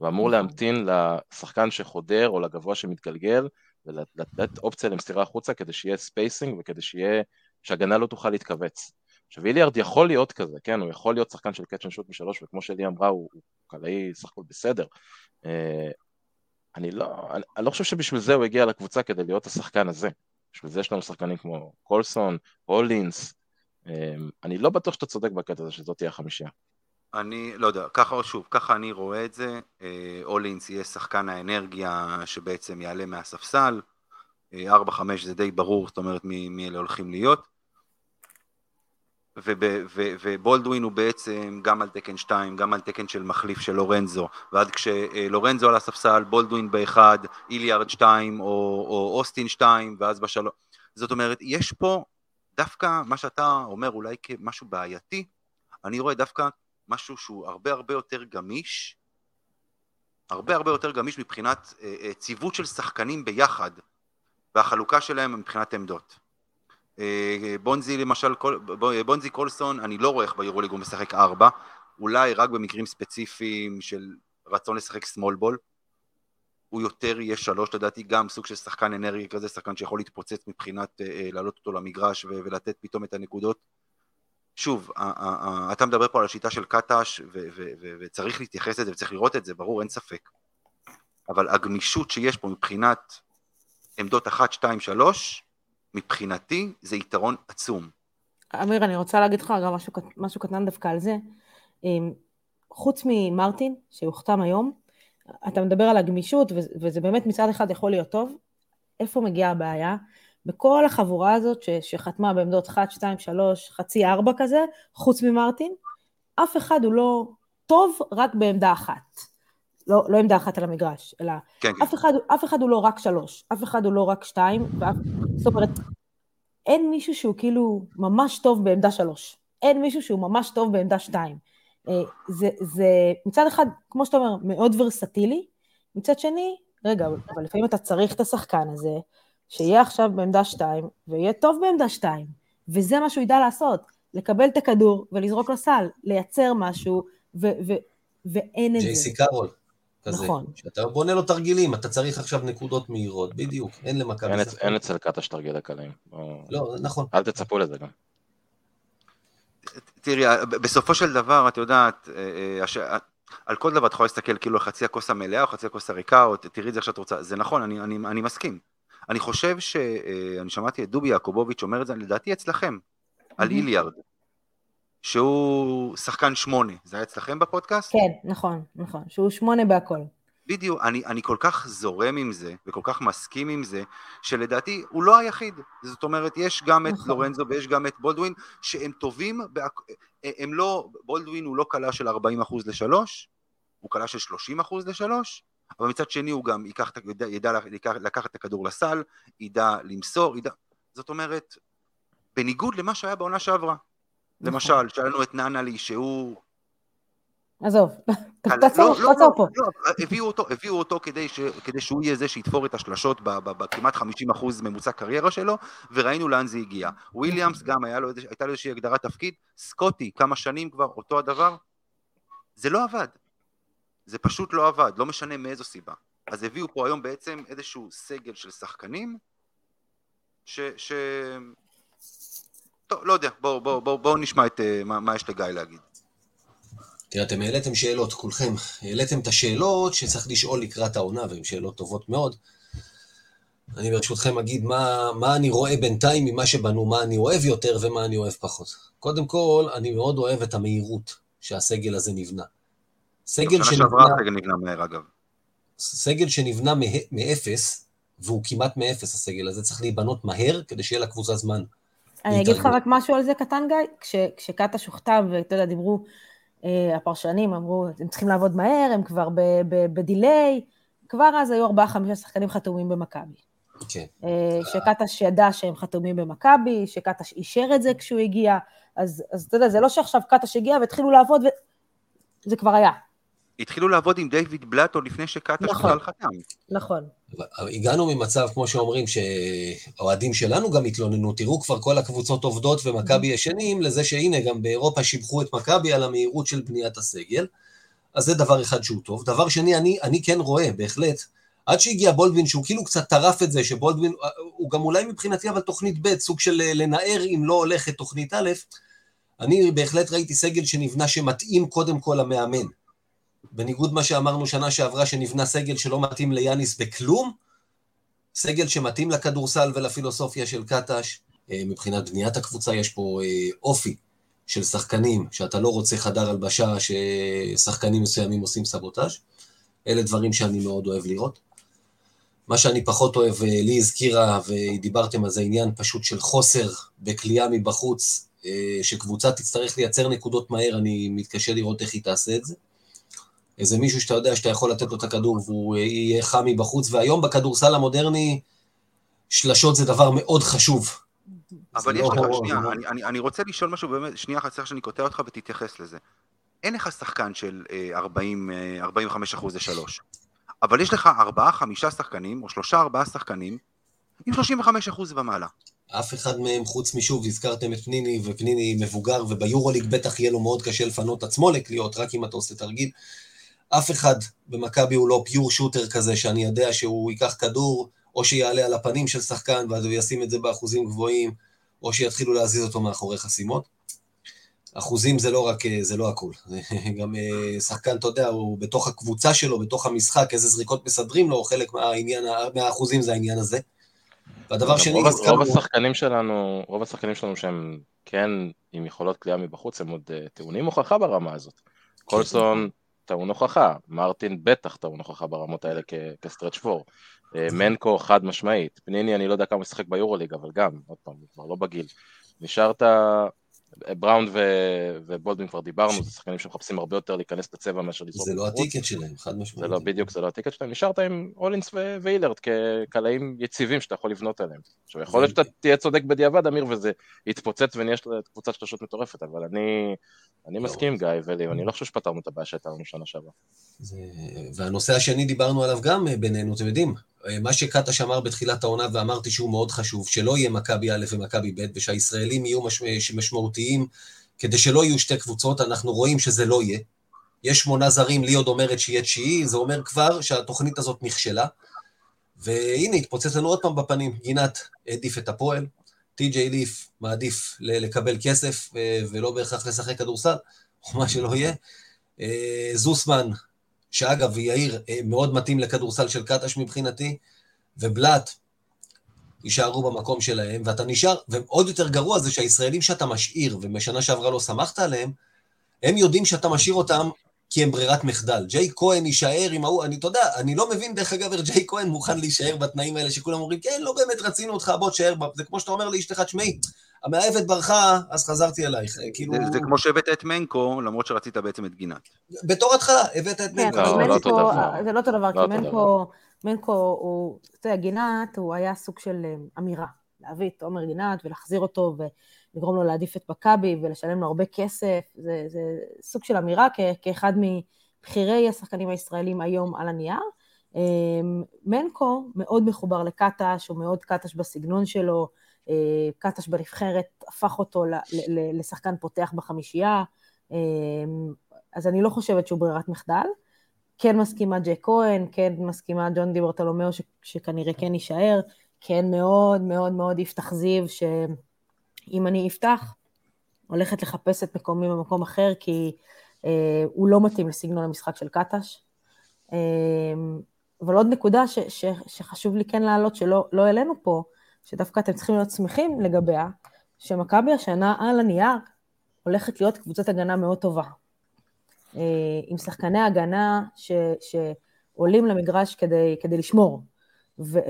ואמור נכון. להמתין לשחקן שחודר או לגבוה שמתגלגל, ולתת אופציה למסירה החוצה כדי שיהיה spacing וכדי שיהיה, שהגנה לא תוכל להתכווץ. עכשיו איליארד יכול להיות כזה, כן, הוא יכול להיות שחקן של catch and shoot משלוש, וכמו שלי אמרה, הוא, הוא קלעי סך הכל בסדר. אה, אני לא, אני, אני לא חושב שבשביל זה הוא הגיע לקבוצה כדי להיות השחקן הזה. בשביל זה יש לנו שחקנים כמו קולסון, הולינס, אה, אני לא בטוח שאתה צודק בקטע הזה שזאת תהיה החמישייה. אני לא יודע, ככה שוב, ככה אני רואה את זה. הולינס יהיה שחקן האנרגיה שבעצם יעלה מהספסל. 4-5 זה די ברור, זאת אומרת מי, מי אלה הולכים להיות. ובולדווין הוא בעצם גם על תקן 2, גם על תקן של מחליף של לורנזו, ועד כשלורנזו על הספסל, בולדווין באחד, איליארד 2 או, או אוסטין 2, ואז בשלוש... זאת אומרת, יש פה דווקא מה שאתה אומר אולי כמשהו בעייתי, אני רואה דווקא משהו שהוא הרבה הרבה יותר גמיש, הרבה הרבה יותר גמיש מבחינת אה, אה, ציוות של שחקנים ביחד, והחלוקה שלהם מבחינת עמדות. אה, בונזי למשל, בונזי קולסון, אני לא רואה איך ביורוליג הוא משחק ארבע, אולי רק במקרים ספציפיים של רצון לשחק סמול בול. הוא יותר יהיה שלוש, לדעתי גם סוג של שחקן אנרגיה כזה, שחקן שיכול להתפוצץ מבחינת אה, להעלות אותו למגרש ולתת פתאום את הנקודות. שוב, אתה מדבר פה על השיטה של קטש, וצריך להתייחס לזה וצריך לראות את זה, ברור, אין ספק. אבל הגמישות שיש פה מבחינת עמדות 1, 2, 3, מבחינתי זה יתרון עצום. אמיר, אני רוצה להגיד לך גם משהו, משהו קטן דווקא על זה. אמ, חוץ ממרטין, שהוחתם היום, אתה מדבר על הגמישות, וזה באמת מצד אחד יכול להיות טוב. איפה מגיעה הבעיה? בכל החבורה הזאת ש, שחתמה בעמדות 1, 2, 3, חצי 4 כזה, חוץ ממרטין, אף אחד הוא לא טוב רק בעמדה אחת. לא, לא עמדה אחת על המגרש, אלא כן, כן. אף, כן. אחד, אף אחד הוא לא רק שלוש, אף אחד הוא לא רק שתיים, ואף, זאת אומרת, אין מישהו שהוא כאילו ממש טוב בעמדה שלוש, אין מישהו שהוא ממש טוב בעמדה שתיים. אה, זה, זה מצד אחד, כמו שאתה אומר, מאוד ורסטילי, מצד שני, רגע, אבל לפעמים אתה צריך את השחקן הזה, שיהיה עכשיו בעמדה שתיים, ויהיה טוב בעמדה שתיים, וזה מה שהוא ידע לעשות, לקבל את הכדור ולזרוק לסל, לייצר משהו, ו- ו- ואין את זה. ג'ייסי קארול. כזה. נכון. שאתה בונה לו תרגילים, אתה צריך עכשיו נקודות מהירות, בדיוק, אין למכבי אין, אין אצל קטש תרגילי קלים. לא, נכון. אל תצפו לזה גם. תראי, בסופו של דבר, את יודעת, אה, אה, על כל דבר את יכולה להסתכל כאילו על חצי הכוס המלאה או חצי הכוס הריקה, או תראי את זה איך שאת רוצה, זה נכון, אני, אני, אני מסכים. אני חושב ש... אה, אני שמעתי את דובי יעקובוביץ' אומר את זה, לדעתי אצלכם, על איליארד. שהוא שחקן שמונה, זה היה אצלכם בפודקאסט? כן, נכון, נכון, שהוא שמונה בהכל. בדיוק, אני, אני כל כך זורם עם זה, וכל כך מסכים עם זה, שלדעתי הוא לא היחיד. זאת אומרת, יש גם נכון. את לורנזו ויש גם את בולדווין, שהם טובים, בהק... הם לא, בולדווין הוא לא קלה של 40% לשלוש, הוא קלה של 30% לשלוש, אבל מצד שני הוא גם ייקח, ידע, ידע לקח, לקחת את הכדור לסל, ידע למסור, ידע... זאת אומרת, בניגוד למה שהיה בעונה שעברה. נכון. למשל, שהיה לנו את ננלי שהוא... עזוב, תעצור לא, לא, פה. לא, הביאו אותו, הביאו אותו כדי, ש, כדי שהוא יהיה זה שיתפור את השלשות בכמעט 50% ממוצע קריירה שלו, וראינו לאן זה הגיע. וויליאמס גם היה לו, הייתה לו איזושהי הגדרת תפקיד, סקוטי, כמה שנים כבר, אותו הדבר. זה לא עבד. זה פשוט לא עבד, לא משנה מאיזו סיבה. אז הביאו פה היום בעצם איזשהו סגל של שחקנים, ש... ש... טוב, לא יודע, בואו בוא, בוא, בוא נשמע את, uh, מה, מה יש לגיא להגיד. תראה, אתם העליתם שאלות, כולכם. העליתם את השאלות שצריך לשאול לקראת העונה, והן שאלות טובות מאוד. אני ברשותכם אגיד מה, מה אני רואה בינתיים ממה שבנו, מה אני אוהב יותר ומה אני אוהב פחות. קודם כל, אני מאוד אוהב את המהירות שהסגל הזה נבנה. סגל שנבנה... שעברה הסגל נבנה מהר, אגב. סגל שנבנה מאפס, והוא כמעט מאפס, הסגל הזה, צריך להיבנות מהר כדי שיהיה לקבוצה זמן. אני אגיד לך רק משהו על זה קטן, גיא, כש, כשקאטה שוכתב, ואתה יודע, דיברו, אה, הפרשנים אמרו, הם צריכים לעבוד מהר, הם כבר בדיליי, כבר אז היו ארבעה-חמישה שחקנים חתומים במכבי. כן. אה, שקטש ידע שהם חתומים במכבי, שקטש אישר את זה כשהוא הגיע, אז, אז אתה יודע, זה לא שעכשיו קטש הגיע והתחילו לעבוד, וזה כבר היה. התחילו לעבוד עם דיוויד בלאטו לפני שקטש נכון, בכלל חתם. נכון. הגענו ממצב, כמו שאומרים, שאוהדים שלנו גם התלוננו, תראו כבר כל הקבוצות עובדות ומכבי mm-hmm. ישנים, לזה שהנה, גם באירופה שיבחו את מכבי על המהירות של בניית הסגל. אז זה דבר אחד שהוא טוב. דבר שני, אני, אני כן רואה, בהחלט, עד שהגיע בולדווין, שהוא כאילו קצת טרף את זה, שבולדווין, הוא גם אולי מבחינתי, אבל תוכנית ב', סוג של לנער אם לא הולכת תוכנית א', אני בהחלט ראיתי סגל שנבנה שמתאים קודם כל למאמן. בניגוד מה שאמרנו שנה שעברה, שנבנה סגל שלא מתאים ליאניס בכלום, סגל שמתאים לכדורסל ולפילוסופיה של קטש, אה, מבחינת בניית הקבוצה יש פה אה, אופי של שחקנים, שאתה לא רוצה חדר הלבשה ששחקנים מסוימים עושים סבוטאז'. אלה דברים שאני מאוד אוהב לראות. מה שאני פחות אוהב, אה, לי הזכירה, ודיברתם על זה, עניין פשוט של חוסר בכלייה מבחוץ, שקבוצה תצטרך לייצר נקודות מהר, אני מתקשה לראות איך היא תעשה את זה. איזה מישהו שאתה יודע שאתה יכול לתת לו את הכדור והוא אה, יהיה חם מבחוץ, והיום בכדורסל המודרני, שלשות זה דבר מאוד חשוב. אבל יש לא לך, שנייה, אני, אני, אני רוצה לשאול משהו באמת, שנייה אחת, צריך שאני קוטע אותך ותתייחס לזה. אין לך שחקן של 40, 45 אחוז לשלוש. אבל יש לך ארבעה, חמישה שחקנים, או שלושה, ארבעה שחקנים, עם 35 אחוז ומעלה. אף אחד מהם, חוץ משוב, הזכרתם את פניני, ופניני מבוגר, וביורוליג בטח יהיה לו מאוד קשה לפנות עצמו לקליעות, רק אם אתה עושה תרגיל. אף אחד במכבי הוא לא פיור שוטר כזה, שאני יודע שהוא ייקח כדור, או שיעלה על הפנים של שחקן, ואז הוא ישים את זה באחוזים גבוהים, או שיתחילו להזיז אותו מאחורי חסימות. אחוזים זה לא רק, זה לא הכול. גם אה, שחקן, אתה יודע, הוא בתוך הקבוצה שלו, בתוך המשחק, איזה זריקות מסדרים לו, חלק מהעניין, מהאחוזים זה העניין הזה. והדבר שני, רוב, הזכרנו... רוב השחקנים שלנו, רוב השחקנים שלנו שהם כן עם יכולות כליאה מבחוץ, הם עוד uh, טעונים הוכחה ברמה הזאת. קולסון טעון הוכחה, מרטין בטח טעון הוכחה ברמות האלה כסטרץ' פור. אה, מנקו חד משמעית, פניני אני לא יודע כמה הוא משחק ביורוליג, אבל גם, עוד פעם, הוא כבר לא בגיל. נשארת בראון ו... ובולדווין כבר דיברנו, זה שחקנים שמחפשים הרבה יותר להיכנס לצבע מאשר לזרוק. זה לא הטיקט שלהם, חד משמעית. זה לא, בדיוק, זה לא הטיקט שלהם. נשארת עם אולינס ו... ואילרד כקלעים יציבים שאתה יכול לבנות עליהם. עכשיו, יכול להיות שאתה תהיה צודק בדיעבד, אמיר, וזה יתפוצץ ונהיה קבוצת שלושות מטורפת, אבל אני, אני לא. מסכים, גיא ולי, אני לא חושב שפתרנו את הבעיה שהייתה לנו שנה שעברה. והנושא השני, דיברנו עליו גם בינינו, אתם יודעים, מה שקטש אמר בתחילת העונה, ואמרתי שהוא מאוד חשוב, שלא יהיה מכבי א' ומכבי ב', ושהישראלים יהיו מש... משמעותיים, כדי שלא יהיו שתי קבוצות, אנחנו רואים שזה לא יהיה. יש שמונה זרים, לי עוד אומרת שיהיה תשיעי, זה אומר כבר שהתוכנית הזאת נכשלה. והנה, התפוצץ לנו עוד פעם בפנים, גינת העדיף את הפועל, טי.ג'יי ליף מעדיף לקבל כסף ולא בהכרח לשחק כדורסל, או מה שלא יהיה. אה, זוסמן שאגב, יאיר אה, מאוד מתאים לכדורסל של קטש מבחינתי, ובלאט יישארו במקום שלהם, ואתה נשאר, ועוד יותר גרוע זה שהישראלים שאתה משאיר, ומשנה שעברה לא סמכת עליהם, הם יודעים שאתה משאיר אותם כי הם ברירת מחדל. ג'יי כהן יישאר עם ההוא, אני, אתה יודע, אני לא מבין דרך אגב איך ג'יי כהן מוכן להישאר בתנאים האלה שכולם אומרים, כן, לא באמת רצינו אותך, בוא תשאר, זה כמו שאתה אומר לאשתך, תשמעי, המאהבת ברחה, אז חזרתי אלייך, כאילו... זה, זה כמו שהבאת את מנקו, למרות שרצית בעצם את גינת. בתור התחלה, הבאת את מנקו. כן, לא, אותו דבר. זה לא אותו דבר, לא כי מנקו, מנקו הוא, אתה יודע, גינת, הוא היה סוג של אה, אמירה. להביא את עומר גינת ולהחזיר אותו ולגרום לו להעדיף את מכבי ולשלם לו הרבה כסף, זה, זה סוג של אמירה כ, כאחד מבכירי השחקנים הישראלים היום על הנייר. אה, מנקו מאוד מחובר לקטש, הוא מאוד קטש בסגנון שלו, אה, קטש בנבחרת הפך אותו לשחקן פותח בחמישייה, אה, אז אני לא חושבת שהוא ברירת מחדל. כן מסכימה ג'ק כהן, כן מסכימה ג'ון דיברטולומיאו שכנראה כן יישאר, כן מאוד מאוד מאוד יפתח זיו, שאם אני אפתח, הולכת לחפש את מקומי במקום אחר, כי אה, הוא לא מתאים לסגנון המשחק של קטש. אה, אבל עוד נקודה ש, ש, שחשוב לי כן להעלות, שלא לא פה, שדווקא אתם צריכים להיות שמחים לגביה, שמכבי השנה על הנייר הולכת להיות קבוצת הגנה מאוד טובה. אה, עם שחקני הגנה ש, שעולים למגרש כדי, כדי לשמור.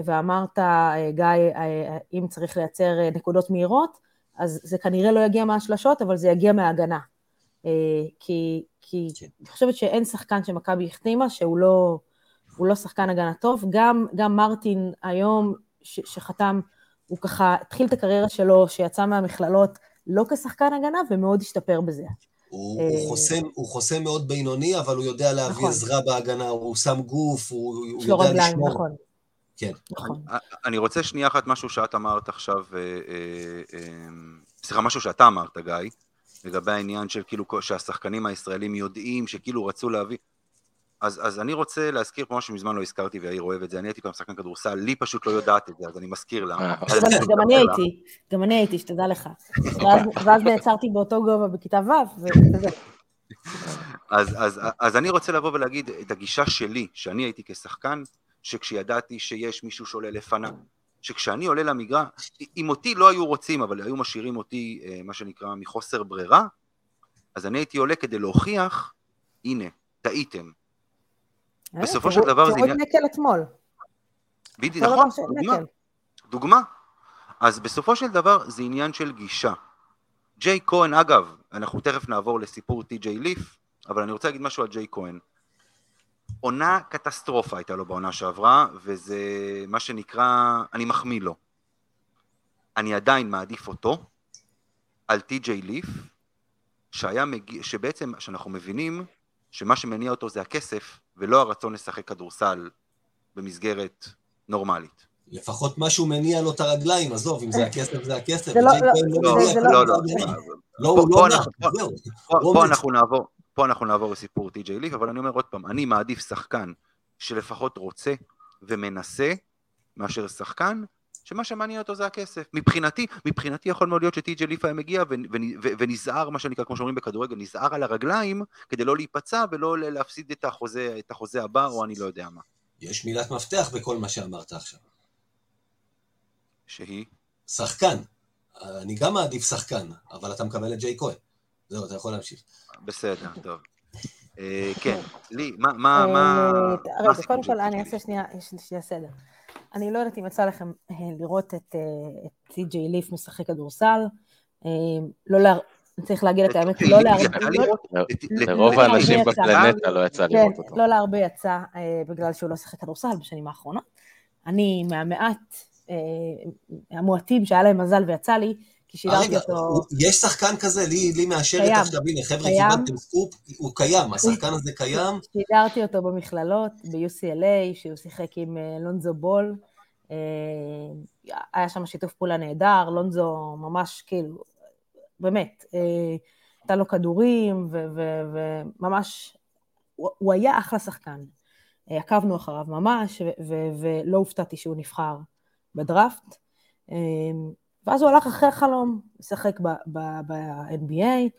ואמרת, אה, גיא, אה, אם צריך לייצר נקודות מהירות, אז זה כנראה לא יגיע מהשלשות, אבל זה יגיע מההגנה. כי, כי כן. אני חושבת שאין שחקן שמכבי החתימה שהוא לא, לא שחקן הגנה טוב. גם, גם מרטין היום, ש, שחתם הוא ככה התחיל את הקריירה שלו, שיצא מהמכללות לא כשחקן הגנה, ומאוד השתפר בזה. הוא, הוא, אה, חוסם, הוא חוסם מאוד בינוני, אבל הוא יודע להביא נכון. עזרה בהגנה, הוא שם גוף, הוא, הוא יודע לשמור. נכון. כן. נכון. אני רוצה שנייה אחת משהו שאת אמרת עכשיו, אה, אה, סליחה, משהו שאתה אמרת, גיא, לגבי העניין של כאילו שהשחקנים הישראלים יודעים שכאילו רצו להביא, אז, אז אני רוצה להזכיר פה משהו שמזמן לא הזכרתי ויאיר אוהב את זה, אני הייתי פעם שחקן כדורסל, לי פשוט לא יודעת את זה, אז אני מזכיר לה. אה, גם אני הייתי, גם אני הייתי, שתדע לך. ואז נעצרתי באותו גובה בכיתה ו', אז, אז, אז אני רוצה לבוא ולהגיד את הגישה שלי, שאני הייתי כשחקן, שכשידעתי שיש מישהו שעולה לפניו, שכשאני עולה למגרש, אם אותי לא היו רוצים, אבל היו משאירים אותי, אה, מה שנקרא, מחוסר ברירה, אז אני הייתי עולה כדי להוכיח, הנה, טעיתם. אה, בסופו של דבר זה את נקל אתמול. בדיוק, נכון, דוגמה. דוגמה. אז בסופו של דבר זה עניין של גישה. ג'יי כהן, אגב, אנחנו תכף נעבור לסיפור טי.ג'יי ליף, אבל אני רוצה להגיד משהו על ג'יי כהן. עונה קטסטרופה הייתה לו בעונה שעברה, וזה מה שנקרא, אני מחמיא לו. אני עדיין מעדיף אותו על טי.ג'יי ליף, שהיה מגיע, שבעצם, שאנחנו מבינים שמה שמניע אותו זה הכסף, ולא הרצון לשחק כדורסל במסגרת נורמלית. לפחות משהו מניע לו את הרגליים, עזוב, אם זה הכסף, זה הכסף. זה לא, לא, לא, לא, לא, פה אנחנו נעבור, פה אנחנו נעבור לסיפור טי.ג'יי ליף, אבל אני אומר עוד פעם, אני מעדיף שחקן שלפחות רוצה ומנסה, מאשר שחקן שמה שמעניין אותו זה הכסף. מבחינתי, מבחינתי יכול מאוד להיות שטי.ג'יי ליף היה מגיע ונזהר, מה שנקרא, כמו שאומרים בכדורגל, נזהר על הרגליים כדי לא להיפצע ולא להפסיד את החוזה, את החוזה הבא, או אני לא יודע מה. יש מילת מפתח בכל מה שאמרת עכשיו. שהיא? שחקן. אני גם מעדיף שחקן, אבל אתה מקבל את ג'יי כהן. זהו, אתה יכול להמשיך. בסדר, טוב. אה, כן, לי, מה, מה, מה... רגע, קודם כל אני אעשה שנייה סדר. אני לא יודעת אם יצא לכם אה, לראות את טי.ג'יי ליף משחק כדורסל. אה, לא לה... צריך להגיד את האמת, לא להרבה... לרוב האנשים בפלנטה לא יצא לראות אותו. לא להרבה יצא בגלל שהוא לא שיחק כדורסל בשנים האחרונות. אני מהמעט המועטים שהיה להם מזל ויצא לי, כי שידרתי אותו... יש שחקן כזה, לי, לי מאשרת עכשיו, הנה, חבר'ה, קיבלתם סקופ, הוא קיים, השחקן הזה קיים. שידרתי אותו במכללות, ב-UCLA, שהוא שיחק עם אה, לונזו בול. אה, היה שם שיתוף פעולה נהדר, לונזו ממש כאילו, באמת, אה, הייתה לו כדורים, וממש, הוא היה אחלה שחקן. עקבנו אחריו ממש, ולא הופתעתי שהוא נבחר בדראפט. ואז הוא הלך אחרי החלום, לשחק ב-NBA,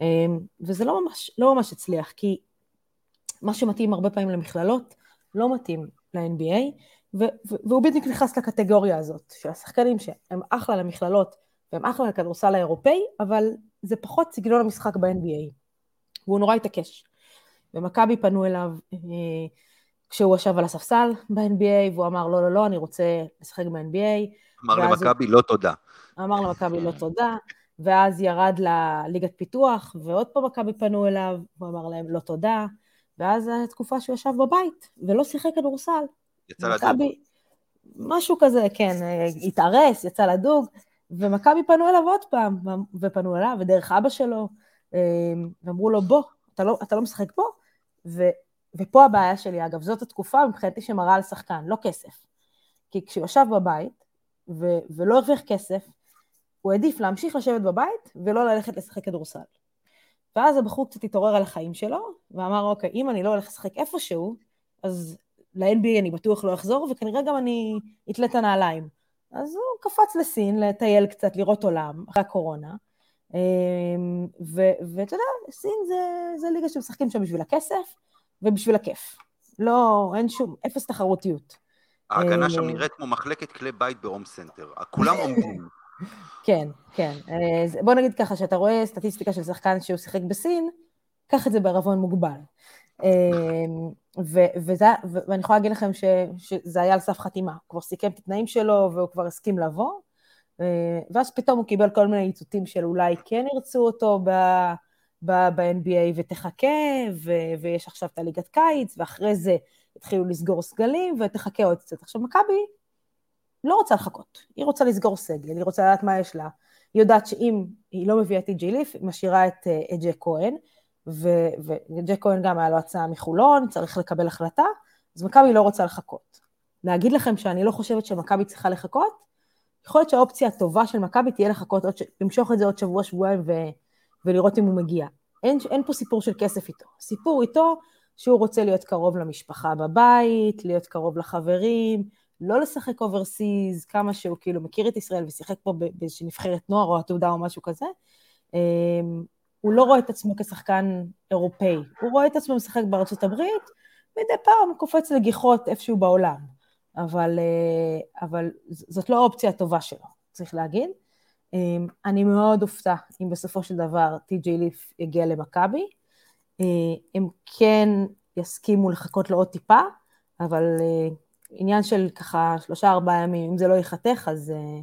אמ, וזה לא ממש, לא ממש הצליח, כי מה שמתאים הרבה פעמים למכללות, לא מתאים ל-NBA, והוא בדיוק נכנס לקטגוריה הזאת, של השחקנים שהם אחלה למכללות, והם אחלה לכדורסל האירופאי, אבל זה פחות סגנון המשחק ב-NBA, והוא נורא התעקש. ומכבי פנו אליו אה, כשהוא ישב על הספסל ב-NBA, והוא אמר, לא, לא, לא, אני רוצה לשחק ב-NBA. אמר למכבי, לא תודה. אמר למכבי לא תודה, ואז ירד לליגת פיתוח, ועוד פעם מכבי פנו אליו, הוא אמר להם לא תודה, ואז זו תקופה שהוא ישב בבית, ולא שיחק כדורסל. יצא לדוג. משהו כזה, כן, התארס, יצא לדוג, ומכבי פנו אליו עוד פעם, ופנו אליו, ודרך אבא שלו, אמ, ואמרו לו, בוא, אתה לא, אתה לא משחק פה? ו, ופה הבעיה שלי, אגב, זאת התקופה מבחינתי שמראה על שחקן, לא כסף. כי כשהוא ישב בבית, ו- ולא הרוויח כסף, הוא העדיף להמשיך לשבת בבית ולא ללכת לשחק כדורסל. ואז הבחור קצת התעורר על החיים שלו, ואמר, אוקיי, אם אני לא הולך לשחק איפשהו, אז ל-NBA אני בטוח לא אחזור, וכנראה גם אני אתלה את הנעליים. אז הוא קפץ לסין, לטייל קצת, לראות עולם, אחרי הקורונה. אמ, ואתה יודע, סין זה, זה ליגה שמשחקים שם בשביל הכסף ובשביל הכיף. לא, אין שום, אפס תחרותיות. ההגנה שם אה, נראית כמו מחלקת כלי בית בהום סנטר, כולם עומדים. כן, כן. אה, בוא נגיד ככה, שאתה רואה סטטיסטיקה של שחקן שהוא שיחק בסין, קח את זה בערבון מוגבל. אה, ואני יכולה להגיד לכם שזה היה על סף חתימה, הוא כבר סיכם את התנאים שלו והוא כבר הסכים לבוא, ואז פתאום הוא קיבל כל מיני עיצותים של אולי כן ירצו אותו ב-NBA ותחכה, ויש עכשיו את הליגת קיץ, ואחרי זה התחילו לסגור סגלים, ותחכה עוד קצת. עכשיו, מכבי לא רוצה לחכות, היא רוצה לסגור סגל, היא רוצה לדעת מה יש לה. היא יודעת שאם היא לא מביאה את טי.ג'י ליף, היא משאירה את, אה, את ג'ק כהן, וג'ק כהן גם היה לו הצעה מחולון, צריך לקבל החלטה, אז מכבי לא רוצה לחכות. להגיד לכם שאני לא חושבת שמכבי צריכה לחכות? יכול להיות שהאופציה הטובה של מכבי תהיה לחכות, עוד, למשוך את זה עוד שבוע, שבועיים ו, ולראות אם הוא מגיע. אין, אין פה סיפור של כסף איתו. סיפור איתו שהוא רוצה להיות קרוב למשפחה בבית, להיות קרוב לחברים, לא לשחק overseas, כמה שהוא כאילו מכיר את ישראל ושיחק פה באיזושהי נבחרת נוער או עתודה או משהו כזה. אמ, הוא לא רואה את עצמו כשחקן אירופאי, הוא רואה את עצמו משחק בארצות הברית, מדי פעם קופץ לגיחות איפשהו בעולם, אבל, אה, אבל זאת לא האופציה הטובה שלו, צריך להגיד. אמ, אני מאוד אופתע אם בסופו של דבר טי.ג'יי ליף יגיע למכבי. אה, הם כן יסכימו לחכות לו עוד טיפה, אבל אה, עניין של ככה שלושה ארבעה ימים, אם זה לא ייחתך, אז אה,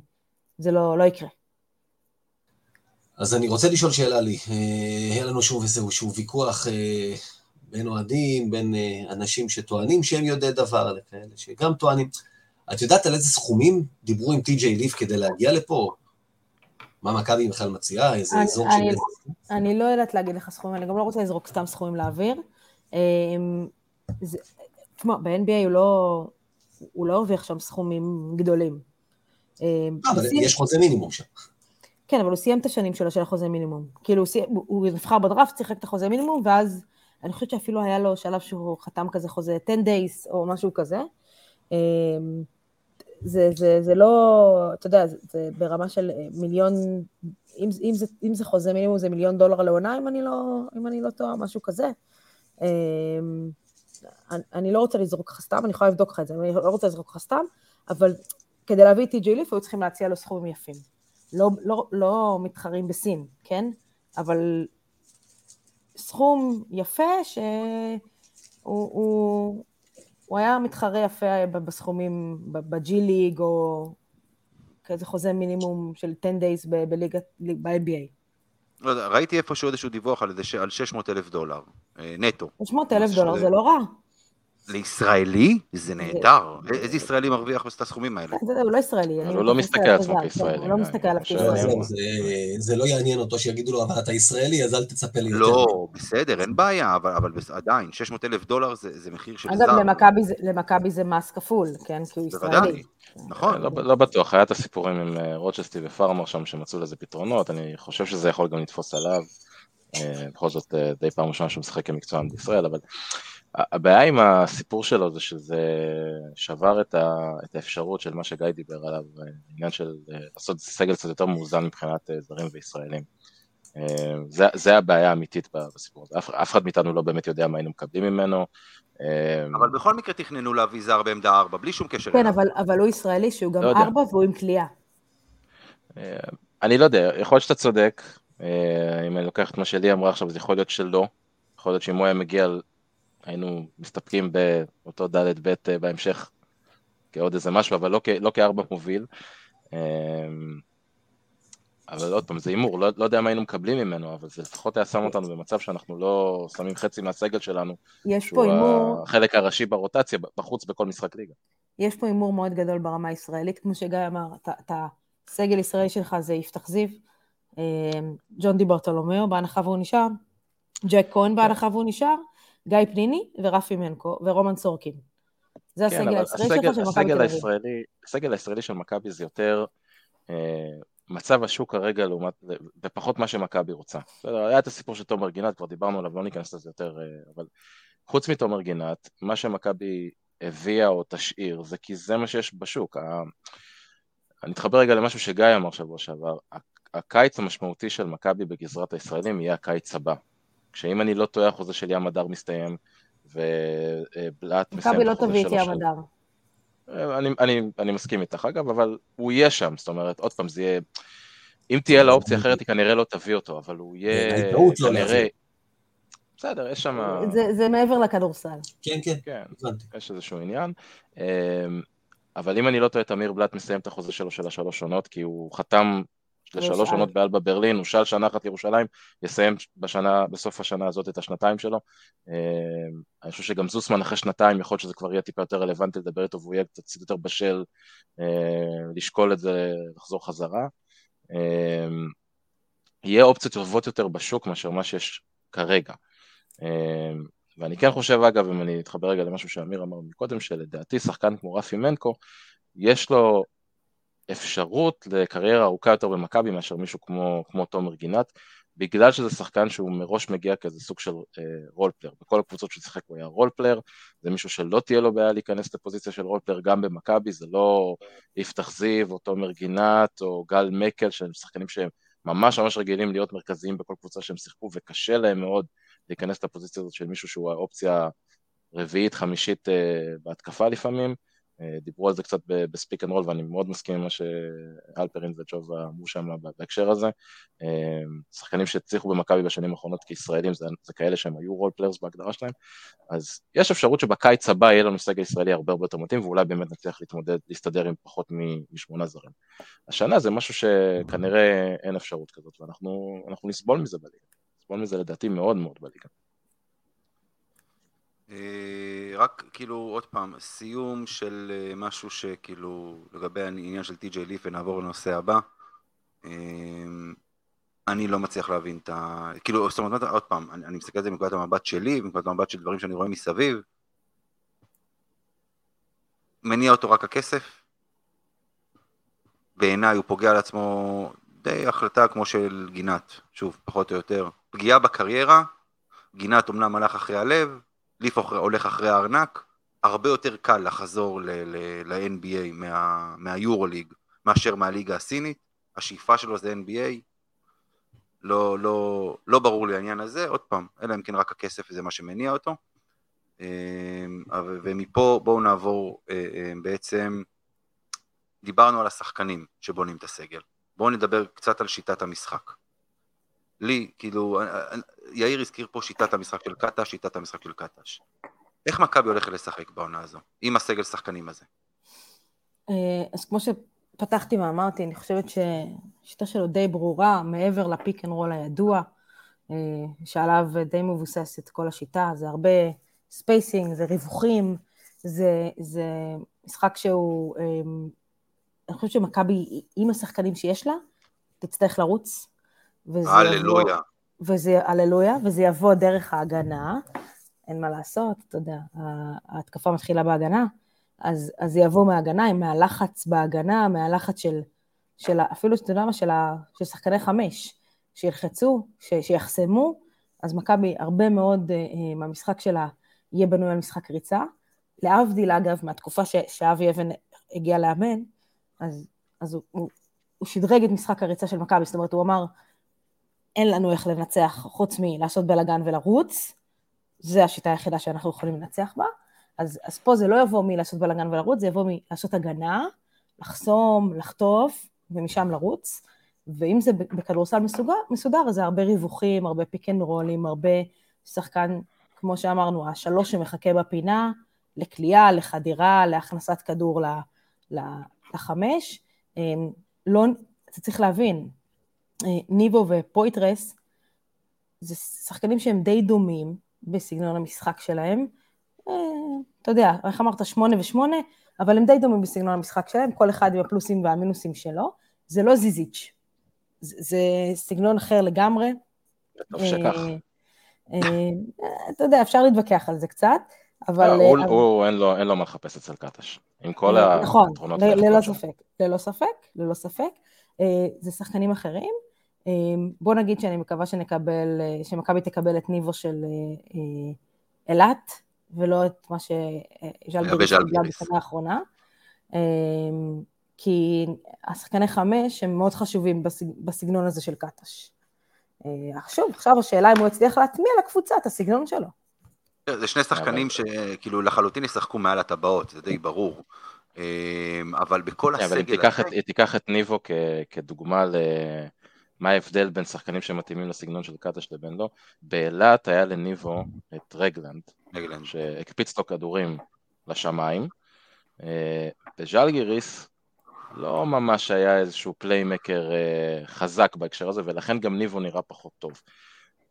זה לא, לא יקרה. אז אני רוצה לשאול שאלה לי. היה לנו שוב איזשהו ויכוח בין אוהדים, בין אנשים שטוענים שהם יודעי דבר, לכאלה שגם טוענים. את יודעת על איזה סכומים דיברו עם טי.ג'יי ליף כדי להגיע לפה? מה מכבי בכלל מציעה? איזה אזור של... אני לא יודעת להגיד לך סכומים, אני גם לא רוצה לזרוק סתם סכומים לאוויר. אמ, תשמע, ב-NBA הוא לא... הוא לא הרוויח שם סכומים גדולים. אמ, אה, אבל יש חוזה מינימום שם. כן, אבל הוא סיים את השנים שלו של החוזה מינימום. כאילו, הוא נבחר בדראפט, שיחק את החוזה מינימום, ואז אני חושבת שאפילו היה לו שלב שהוא חתם כזה חוזה 10 days או משהו כזה. זה, זה, זה לא, אתה יודע, זה, זה ברמה של אה, מיליון, אם, אם, זה, אם זה חוזה מינימום זה מיליון דולר לעונה, אם אני לא, אם אני לא טועה, משהו כזה. אמ, אני, אני לא רוצה לזרוק לך סתם, אני יכולה לבדוק לך את זה, אני לא רוצה לזרוק לך סתם, אבל כדי להביא את טי.ג'י ליף היו צריכים להציע לו סכומים יפים. לא, לא, לא מתחרים בסין, כן? אבל סכום יפה שהוא... הוא, הוא היה מתחרה יפה בסכומים בג'י ליג, או כאיזה חוזה מינימום של 10 days בליגת, ב-NBA. לא יודע, ראיתי איפשהו איזשהו דיווח על, על 600 אלף דולר, אה, נטו. 600 אלף דולר זה לא רע. לישראלי? זה נהדר. איזה ישראלי מרוויח את הסכומים האלה? הוא לא ישראלי. הוא לא מסתכל על עצמו כישראלי. הוא לא מסתכל על כישראלי. זה לא יעניין אותו שיגידו לו, אבל אתה ישראלי, אז אל תצפה לי יותר. לא, בסדר, אין בעיה, אבל עדיין, 600 אלף דולר זה מחיר של זר. אגב, למכבי זה מס כפול, כן? כי הוא ישראלי. נכון. לא, לא בטוח, היה את הסיפורים עם אה, רוצ'סטי ופארמר שם שמצאו לזה פתרונות, אני חושב שזה יכול גם לתפוס עליו. אה, בכל זאת אה, די פעם ראשונה שהוא משחק כמקצוען בישראל, אבל הבעיה עם הסיפור שלו זה שזה שבר את, ה, את האפשרות של מה שגיא דיבר עליו, העניין של אה, לעשות סגל קצת יותר מאוזן מבחינת אה, זרים וישראלים. אה, זה, זה הבעיה האמיתית בסיפור הזה, אף, אף אחד מאיתנו לא באמת יודע מה היינו מקבלים ממנו. אבל בכל מקרה תכננו להביא זר בעמדה 4, בלי שום קשר. כן, אבל, אבל הוא ישראלי שהוא גם לא 4 והוא עם כליאה. אני לא יודע, יכול להיות שאתה צודק, אם אני לוקח את מה שלי אמרה עכשיו, זה יכול להיות שלא, יכול להיות שאם הוא היה מגיע היינו מסתפקים באותו ד' ב' אה, בהמשך כעוד איזה משהו, אבל לא, לא כארבע מוביל. אמ, אבל עוד פעם, זה הימור, לא, לא יודע מה היינו מקבלים ממנו, אבל זה לפחות היה שם אותנו במצב שאנחנו לא שמים חצי מהסגל שלנו. יש פה הימור... החלק הראשי ברוטציה, בחוץ בכל משחק ליגה. יש פה הימור מאוד גדול ברמה הישראלית, כמו שגיא אמר, אתה, הסגל ישראלי שלך זה יפתח זיו, אמ, ג'ון די ברטולומיאו, בהנחה והוא נשאר, ג'ק כהן בהנחה והוא נשאר, גיא פניני ורפי מנקו ורומן סורקין. זה כן, הסגל הישראלי שלך של מכבי תל אביב. הסגל הישראלי של מכבי זה יותר אה, מצב השוק כרגע לעומת, ופחות מה שמכבי רוצה. היה את הסיפור של תומר גינת, כבר דיברנו עליו, לא ניכנס לזה יותר, אה, אבל חוץ מתומר גינת, מה שמכבי הביאה או תשאיר, זה כי זה מה שיש בשוק. אני אתחבר רגע למשהו שגיא אמר שבוע שעבר, הקיץ המשמעותי של מכבי בגזרת הישראלים יהיה הקיץ הבא. שאם אני לא טועה, החוזה של ים הדר מסתיים, ובלאט מסיים מכבי לא תביא את ים הדר. אני, אני, אני מסכים איתך, אגב, אבל הוא יהיה שם, זאת אומרת, עוד פעם, זה יהיה... אם תהיה לה אופציה אחרת, היא כנראה לא תביא אותו, אבל הוא יהיה לא כנראה... בסדר, יש שם... זה, זה מעבר לכדורסל. כן, כן, כן, יש איזשהו עניין. אמ, אבל אם אני לא טועה, תמיר בלאט מסיים את החוזה שלו של השלוש עונות, כי הוא חתם לשלוש עונות באלבה ברלין, הוא שאל שנה אחת לירושלים, יסיים בשנה, בסוף השנה הזאת את השנתיים שלו. אה, אני חושב שגם זוסמן אחרי שנתיים, יכול להיות שזה כבר יהיה טיפה יותר רלוונטי לדבר איתו, והוא יהיה קצת יותר בשל אה, לשקול את זה, לחזור חזרה. אה, יהיה אופציות טובות יותר בשוק מאשר מה שיש כרגע. ואני כן חושב, אגב, אם אני אתחבר רגע למשהו שאמיר אמר מקודם, שלדעתי שחקן כמו רפי מנקו, יש לו אפשרות לקריירה ארוכה יותר במכבי מאשר מישהו כמו, כמו תומר גינת, בגלל שזה שחקן שהוא מראש מגיע כאיזה סוג של אה, רולפלר. בכל הקבוצות שהוא שיחק הוא היה רולפלר, זה מישהו שלא תהיה לו בעיה להיכנס לפוזיציה של רולפלר גם במכבי, זה לא יפתח זיו או תומר גינת או גל מקל, שהם שחקנים שהם ממש ממש רגילים להיות מרכזיים בכל קבוצה שהם שיחקו, וקשה להם מאוד להיכנס לפוזיציה הזאת של מישהו שהוא האופציה רביעית, חמישית אה, בהתקפה לפעמים. דיברו על זה קצת בספיק אנד רול ואני מאוד מסכים עם מה שאלפרין וג'ובה אמרו שם בהקשר הזה. אה, שחקנים שהצליחו במכבי בשנים האחרונות כישראלים זה, זה כאלה שהם היו role players בהגדרה שלהם, אז יש אפשרות שבקיץ הבא יהיה לנו סגל ישראלי הרבה הרבה יותר מתאים ואולי באמת נצליח להתמודד, להסתדר עם פחות משמונה זרים. השנה זה משהו שכנראה אין אפשרות כזאת ואנחנו נסבול מזה בליגה, נסבול מזה לדעתי מאוד מאוד בליגה. אה, רק כאילו עוד פעם, סיום של אה, משהו שכאילו לגבי העניין של טי.ג'יי ליף ונעבור לנושא הבא. אה, אני לא מצליח להבין את ה... כאילו, זאת אומרת, עוד פעם, אני, אני מסתכל על זה מנקודת המבט שלי, מנקודת המבט של דברים שאני רואה מסביב. מניע אותו רק הכסף. בעיניי הוא פוגע על עצמו די החלטה כמו של גינת, שוב, פחות או יותר. פגיעה בקריירה, גינת אמנם הלך אחרי הלב, ליף הולך אחרי הארנק, הרבה יותר קל לחזור ל-NBA מה, מהיורוליג מאשר מהליגה הסינית, השאיפה שלו זה NBA, לא, לא, לא ברור לי העניין הזה, עוד פעם, אלא אם כן רק הכסף זה מה שמניע אותו. אמ, ומפה בואו נעבור אה, אה, בעצם, דיברנו על השחקנים שבונים את הסגל, בואו נדבר קצת על שיטת המשחק. לי, כאילו, יאיר הזכיר פה שיטת המשחק של קטש, שיטת המשחק של קטש. איך מכבי הולכת לשחק בעונה הזו, עם הסגל שחקנים הזה? אה, אז כמו שפתחתי ואמרתי, אני חושבת שהשיטה שלו די ברורה, מעבר לפיק אנד רול הידוע, אה, שעליו די מבוססת כל השיטה, זה הרבה spacing, זה ריווחים, זה, זה משחק שהוא, אה, אני חושבת שמכבי, עם השחקנים שיש לה, תצטרך לרוץ, הללויה. וזה, הללויה, וזה יבוא דרך ההגנה, אין מה לעשות, אתה יודע, ההתקפה מתחילה בהגנה, אז, אז זה יבוא מההגנה, מהלחץ בהגנה, מהלחץ של, של אפילו, אתה יודע מה, של, של שחקני חמש, שילחצו, ש, שיחסמו, אז מכבי, הרבה מאוד uh, מהמשחק שלה יהיה בנוי על משחק ריצה. להבדיל, אגב, מהתקופה ש, שאבי אבן הגיע לאמן, אז, אז הוא, הוא, הוא שדרג את משחק הריצה של מכבי, זאת אומרת, הוא אמר, אין לנו איך לנצח חוץ מלעשות בלאגן ולרוץ, זו השיטה היחידה שאנחנו יכולים לנצח בה. אז, אז פה זה לא יבוא מלעשות בלאגן ולרוץ, זה יבוא מלעשות הגנה, לחסום, לחטוף, ומשם לרוץ. ואם זה בכדורסל מסוגר, מסודר, אז זה הרבה ריווחים, הרבה פיק רולים, הרבה שחקן, כמו שאמרנו, השלוש שמחכה בפינה, לכלייה, לחדירה, להכנסת כדור לחמש. אמ, לא, אתה צריך להבין, ניבו ופויטרס, זה שחקנים שהם די דומים בסגנון המשחק שלהם. אה, אתה יודע, איך אמרת, שמונה ושמונה, אבל הם די דומים בסגנון המשחק שלהם, כל אחד עם הפלוסים והמינוסים שלו. זה לא זיזיץ', זה, סגנון אחר לגמרי. טוב שכך. אה, אתה יודע, אפשר להתווכח על זה קצת, אבל... הוא, אין, לו, מה לחפש אצל קטש, עם כל הפתרונות. נכון, ללא ספק, ללא ספק, ללא ספק. זה שחקנים אחרים. אמ, בוא נגיד שאני מקווה שנקבל, אה, שמכבי תקבל את ניבו של אה, אה, אילת, ולא את מה שז'לגיריס קיבלה בשנה האחרונה. אמ, כי השחקני חמש הם מאוד חשובים בסגנון הזה של קטש. שוב, עכשיו השאלה אם הוא יצליח להטמיע לקבוצה את הסגנון שלו. זה שני שחקנים שכאילו לחלוטין ישחקו מעל הטבעות, זה די ברור. אמ, אבל בכל הסגל... אבל אם תיקח את ניבו כדוגמה מה ההבדל בין שחקנים שמתאימים לסגנון של קטש לבין לא. באילת היה לניבו את רגלנד, רגלנד. שהקפיץ לו כדורים לשמיים. אה, בז'לגיריס לא ממש היה איזשהו playmaker אה, חזק בהקשר הזה, ולכן גם ניבו נראה פחות טוב.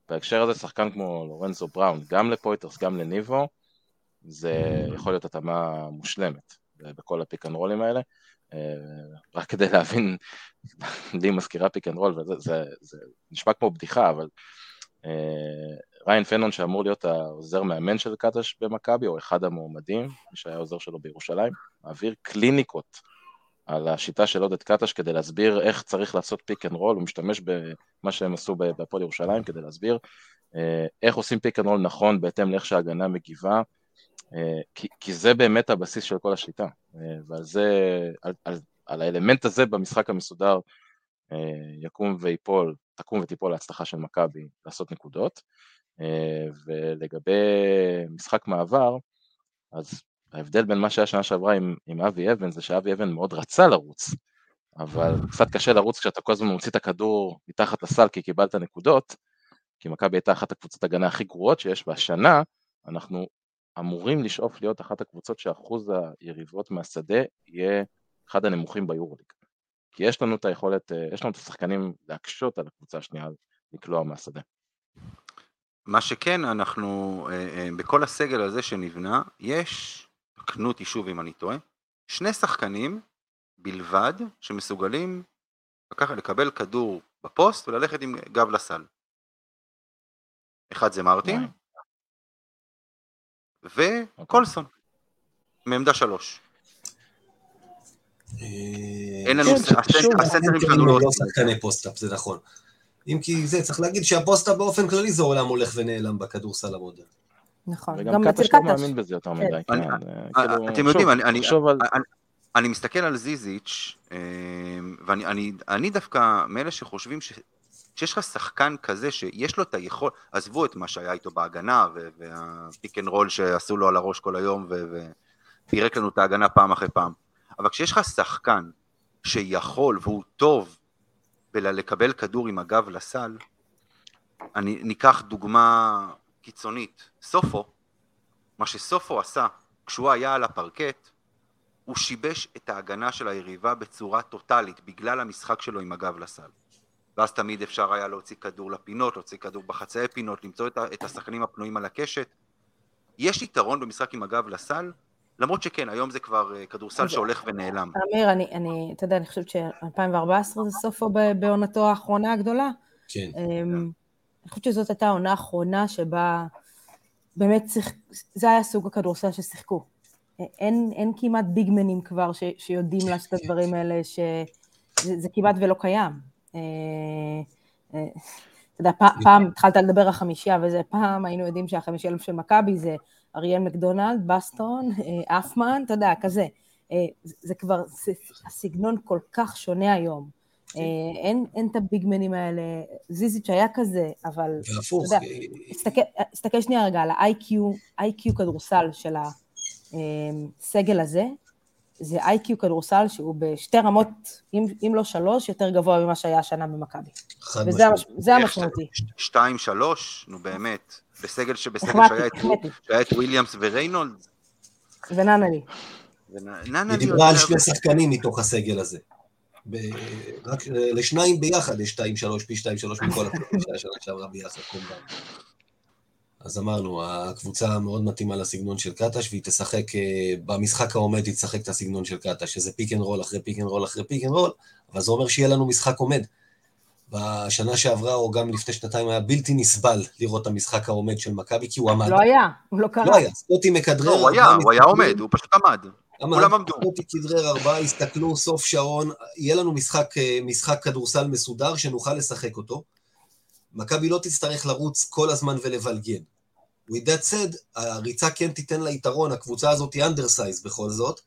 בהקשר הזה שחקן כמו לורנזו בראון, גם לפויטרס, גם לניבו, זה יכול להיות התאמה מושלמת בכל הפיק אנד רולים האלה. אה, רק כדי להבין, לי מזכירה פיק אנד רול, וזה זה, זה נשמע כמו בדיחה, אבל אה, ריין פנון שאמור להיות העוזר מאמן של קטש במכבי, או אחד המועמדים, מי שהיה עוזר שלו בירושלים, מעביר קליניקות על השיטה של עודד קטש כדי להסביר איך צריך לעשות פיק אנד רול, הוא משתמש במה שהם עשו בהפועל ירושלים כדי להסביר אה, איך עושים פיק אנד רול נכון בהתאם לאיך שההגנה מגיבה, כי, כי זה באמת הבסיס של כל השיטה, אה, ועל זה, על, על, על האלמנט הזה במשחק המסודר אה, יקום ויפול, תקום ותיפול להצלחה של מכבי לעשות נקודות, ולגבי משחק מעבר, אז ההבדל בין מה שהיה שנה שעברה עם, עם אבי אבן זה שאבי אבן מאוד רצה לרוץ, אבל קצת קשה לרוץ כשאתה כל הזמן מוציא את הכדור מתחת לסל כי קיבלת נקודות, כי מכבי הייתה אחת הקבוצות הגנה הכי גרועות שיש, והשנה אנחנו אמורים לשאוף להיות אחת הקבוצות שאחוז היריבות מהשדה יהיה אחד הנמוכים ביורוליג. כי יש לנו את היכולת, אה, יש לנו את השחקנים להקשות על הקבוצה השנייה לקלוע מהשדה. מה שכן, אנחנו, אה, אה, בכל הסגל הזה שנבנה, יש, תקנו אותי שוב אם אני טועה, שני שחקנים בלבד שמסוגלים לקחת, לקבל כדור בפוסט וללכת עם גב לסל. אחד זה מרטין, וקולסון, מעמדה שלוש. אין לנו, הסנטרים שלנו לא שחקני post-up, זה נכון. אם כי זה, צריך להגיד שה post-up באופן כללי זה עולם הולך ונעלם בכדורסל המודרני. נכון, גם קטש לא מאמין בזה יותר מדי, כן. כאילו, אתם יודעים, אני מסתכל על זיזיץ', אה, ואני דווקא מאלה שחושבים שיש לך שחקן כזה שיש לו את היכול, עזבו את מה שהיה איתו בהגנה והפיק אנד רול שעשו לו על הראש כל היום ופירק לנו את ההגנה פעם אחרי פעם, אבל כשיש לך שחקן שיכול והוא טוב בלקבל כדור עם הגב לסל, אני ניקח דוגמה קיצונית, סופו, מה שסופו עשה כשהוא היה על הפרקט, הוא שיבש את ההגנה של היריבה בצורה טוטאלית בגלל המשחק שלו עם הגב לסל. ואז תמיד אפשר היה להוציא כדור לפינות, להוציא כדור בחצאי פינות, למצוא את השחקנים הפנויים על הקשת. יש יתרון במשחק עם הגב לסל, למרות שכן, היום זה כבר אה, כדורסל שהולך ונעלם. אמיר, אני, אני, אתה יודע, אני חושבת ש-2014 זה סופו בעונתו האחרונה הגדולה. כן. אמ, אני חושבת שזאת הייתה העונה האחרונה שבה באמת צריך, זה היה סוג הכדורסל ששיחקו. אין, אין כמעט ביגמנים כבר ש, שיודעים לעשות את הדברים האלה, שזה כמעט ולא קיים. אה, אה, אתה יודע, פעם התחלת לדבר על חמישייה, וזה פעם היינו יודעים שהחמישייה של מכבי זה אריאל מקדונלד, בסטון, אה, אפמן, אתה יודע, כזה. זה כבר, זה, הסגנון כל כך שונה היום. כן. אין, אין את הביגמנים האלה, זיזיץ' היה כזה, אבל... והפוך. יודע, תסתכל, תסתכל שנייה רגע על ה-IQ, IQ כדורסל של הסגל הזה, זה איי-קיו כדורסל שהוא בשתי רמות, אם, אם לא שלוש, יותר גבוה ממה שהיה השנה במכבי. וזה המשמעותי. שתיים, שלוש, נו באמת. בסגל שבסגל שהיה את וויליאמס וריינולד. וננלי. היא דיברה על שני שחקנים מתוך הסגל הזה. רק לשניים ביחד יש שתיים, שלוש, פי שתיים, שלוש מכל הקבוצה שהיה שנה שעברה ביחד. אז אמרנו, הקבוצה מאוד מתאימה לסגנון של קטש, והיא תשחק, אה, במשחק העומד היא תשחק את הסגנון של קטש, שזה פיק אנד רול אחרי פיק אנד רול אחרי פיק אנד רול, אבל זה אומר שיהיה לנו משחק עומד. בשנה שעברה, או גם לפני שנתיים, היה בלתי נסבל לראות את המשחק העומד של מכבי, כי הוא עמד. לא היה, הוא לא קרה. לא היה, סקוטי מכדרר. לא, הוא היה, הוא היה עומד, הוא פשוט עמד. כולם עמדו. סקוטי כדרר ארבעה, הסתכלו, סוף שעון, יהיה לנו משחק, אה, משחק כדורסל מסודר שנוכל לשחק אותו. מכבי לא תצטרך לרוץ כל הזמן ולבלגן. With that said, הריצה כן תיתן לה יתרון, הקבוצה הזאת היא undersized בכל זאת,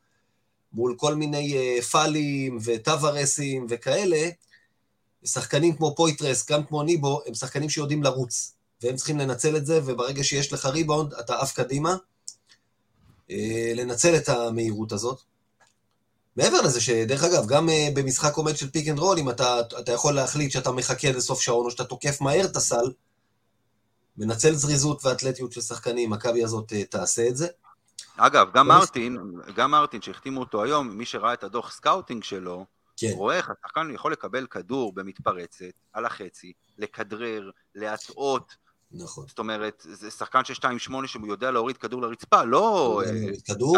מול כל מיני אה, פאלים וטבארסים וכאלה, שחקנים כמו פויטרס, גם כמו ניבו, הם שחקנים שיודעים לרוץ, והם צריכים לנצל את זה, וברגע שיש לך ריבאונד, אתה עף קדימה, אה, לנצל את המהירות הזאת. מעבר לזה שדרך אגב, גם uh, במשחק עומד של פיק אנד רול, אם אתה, אתה יכול להחליט שאתה מחכה לסוף שעון, או שאתה תוקף מהר את הסל, מנצל זריזות ואתלטיות של שחקנים, מכבי הזאת אה, תעשה את זה. אגב, גם מרטין, גם מרטין שהחתימו אותו היום, מי שראה את הדוח scouting שלו, כן. רואה איך השחקן יכול לקבל כדור במתפרצת, על החצי, לכדרר, להטעות. נכון. זאת אומרת, זה שחקן של 2-8 שהוא יודע להוריד כדור לרצפה, לא כדור,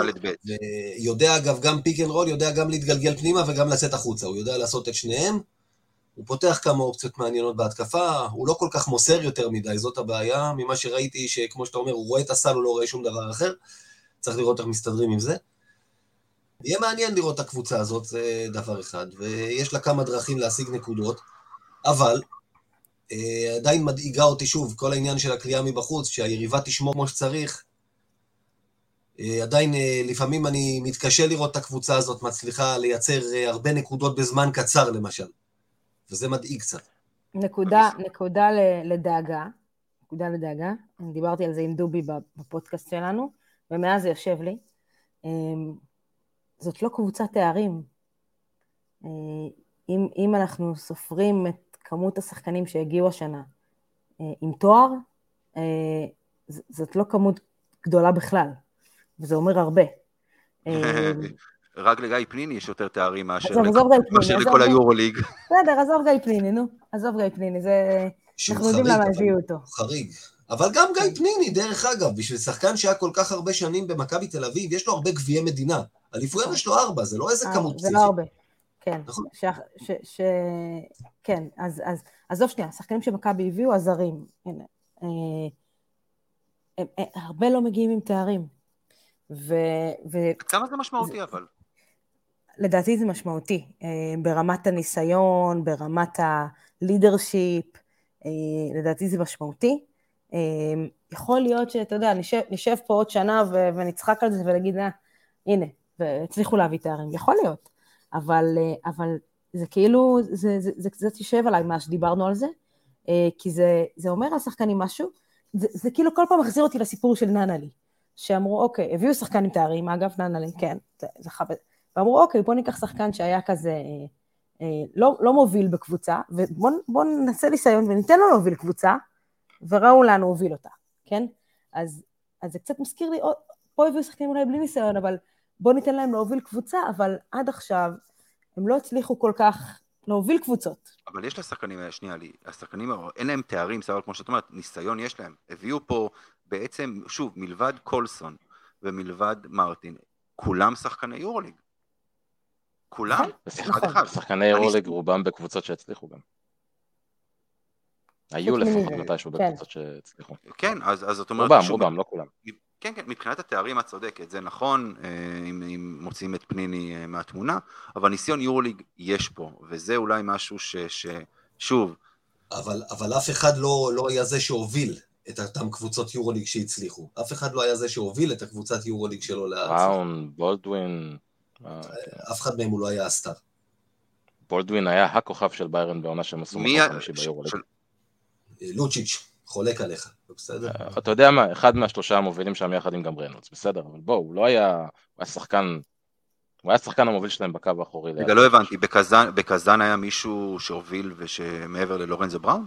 יודע אגב גם pick and roll, יודע גם להתגלגל פנימה וגם לצאת החוצה, הוא יודע לעשות את שניהם. הוא פותח כמה אופציות מעניינות בהתקפה, הוא לא כל כך מוסר יותר מדי, זאת הבעיה. ממה שראיתי, שכמו שאתה אומר, הוא רואה את הסל, הוא לא רואה שום דבר אחר. צריך לראות איך מסתדרים עם זה. יהיה מעניין לראות את הקבוצה הזאת, זה דבר אחד, ויש לה כמה דרכים להשיג נקודות, אבל אה, עדיין מדאיגה אותי שוב, כל העניין של הקליעה מבחוץ, שהיריבה תשמור כמו שצריך, אה, עדיין אה, לפעמים אני מתקשה לראות את הקבוצה הזאת מצליחה לייצר אה, הרבה נקודות בזמן קצר, למשל. וזה מדאיג קצת. נקודה, נקודה לדאגה, נקודה לדאגה, אני דיברתי על זה עם דובי בפודקאסט שלנו, ומאז זה יושב לי. זאת לא קבוצת תארים. אם, אם אנחנו סופרים את כמות השחקנים שהגיעו השנה עם תואר, זאת לא כמות גדולה בכלל, וזה אומר הרבה. רק לגיא פניני יש יותר תארים מאשר לכל היורוליג. בסדר, עזוב גיא פניני, נו, עזוב גיא פניני, זה... אנחנו יודעים למה הביאו אותו. חריג. אבל גם גיא פניני, דרך אגב, בשביל שחקן שהיה כל כך הרבה שנים במכבי תל אביב, יש לו הרבה גביעי מדינה. אליפויות יש לו ארבע, זה לא איזה אה, כמות פסיכית. זה לא הרבה. כן, נכון. כן, אז עזוב שנייה, השחקנים שמכבי הביאו, הזרים. הנה. אה, הרבה לא מגיעים עם תארים. כמה זה משמעותי אבל? לדעתי זה משמעותי, אה, ברמת הניסיון, ברמת הלידרשיפ, אה, לדעתי זה משמעותי. אה, יכול להיות שאתה יודע, נשב, נשב פה עוד שנה ו- ונצחק על זה ונגיד, אה, הנה, והצליחו להביא תארים, יכול להיות, אבל, אבל זה כאילו, זה, קצת יושב עליי מה שדיברנו על זה, כי זה, זה אומר על שחקנים משהו, זה, זה כאילו כל פעם מחזיר אותי לסיפור של ננלי, שאמרו, אוקיי, הביאו שחקן עם תארים, אגב, ננלי, כן, זה, זה חבר, ואמרו, אוקיי, בוא ניקח שחקן שהיה כזה אה, אה, לא, לא מוביל בקבוצה, ובוא נעשה ניסיון וניתן לו להוביל קבוצה, וראו הוא הוביל אותה, כן? אז, אז זה קצת מזכיר לי, פה הביאו שחקנים אולי בלי ניסיון, אבל בוא ניתן להם להוביל קבוצה, אבל עד עכשיו הם לא הצליחו כל כך להוביל קבוצות. אבל יש לשחקנים, שנייה לי, השחקנים, אין להם תארים, סבבה, כמו שאת אומרת, ניסיון יש להם. הביאו פה בעצם, שוב, מלבד קולסון ומלבד מרטין, כולם שחקני יורוליג. כולם? אחד אחד. שחקני אירוליג רובם בקבוצות שהצליחו גם. היו לפחות מתישהו כן. בקבוצות שהצליחו. כן, אז זאת אומרת... רובם, רובם, לא כולם. כן, כן, מבחינת התארים את צודקת, זה נכון, אה, אם, אם מוציאים את פניני אה, מהתמונה, אבל ניסיון יורוליג יש פה, וזה אולי משהו ש... ש שוב... אבל, אבל אף אחד לא, לא היה זה שהוביל את אותם קבוצות יורוליג שהצליחו. אף אחד לא היה זה שהוביל את הקבוצת יורוליג שלו להצליח. בראון, בולדווין, אף אחד מהם הוא לא היה הסטאר. בולדווין היה הכוכב של ביירן בעונה שהם עשו חמישי ביורו. לוצ'יץ', חולק עליך, בסדר? אה, אתה יודע מה, אחד מהשלושה המובילים שם יחד עם גם רנולדס, בסדר, אבל בואו, הוא לא היה, הוא היה שחקן, הוא היה השחקן המוביל שלהם בקו האחורי. רגע, לא הבנתי, בקזאן היה מישהו שהוביל ושמעבר ללורנזו בראון?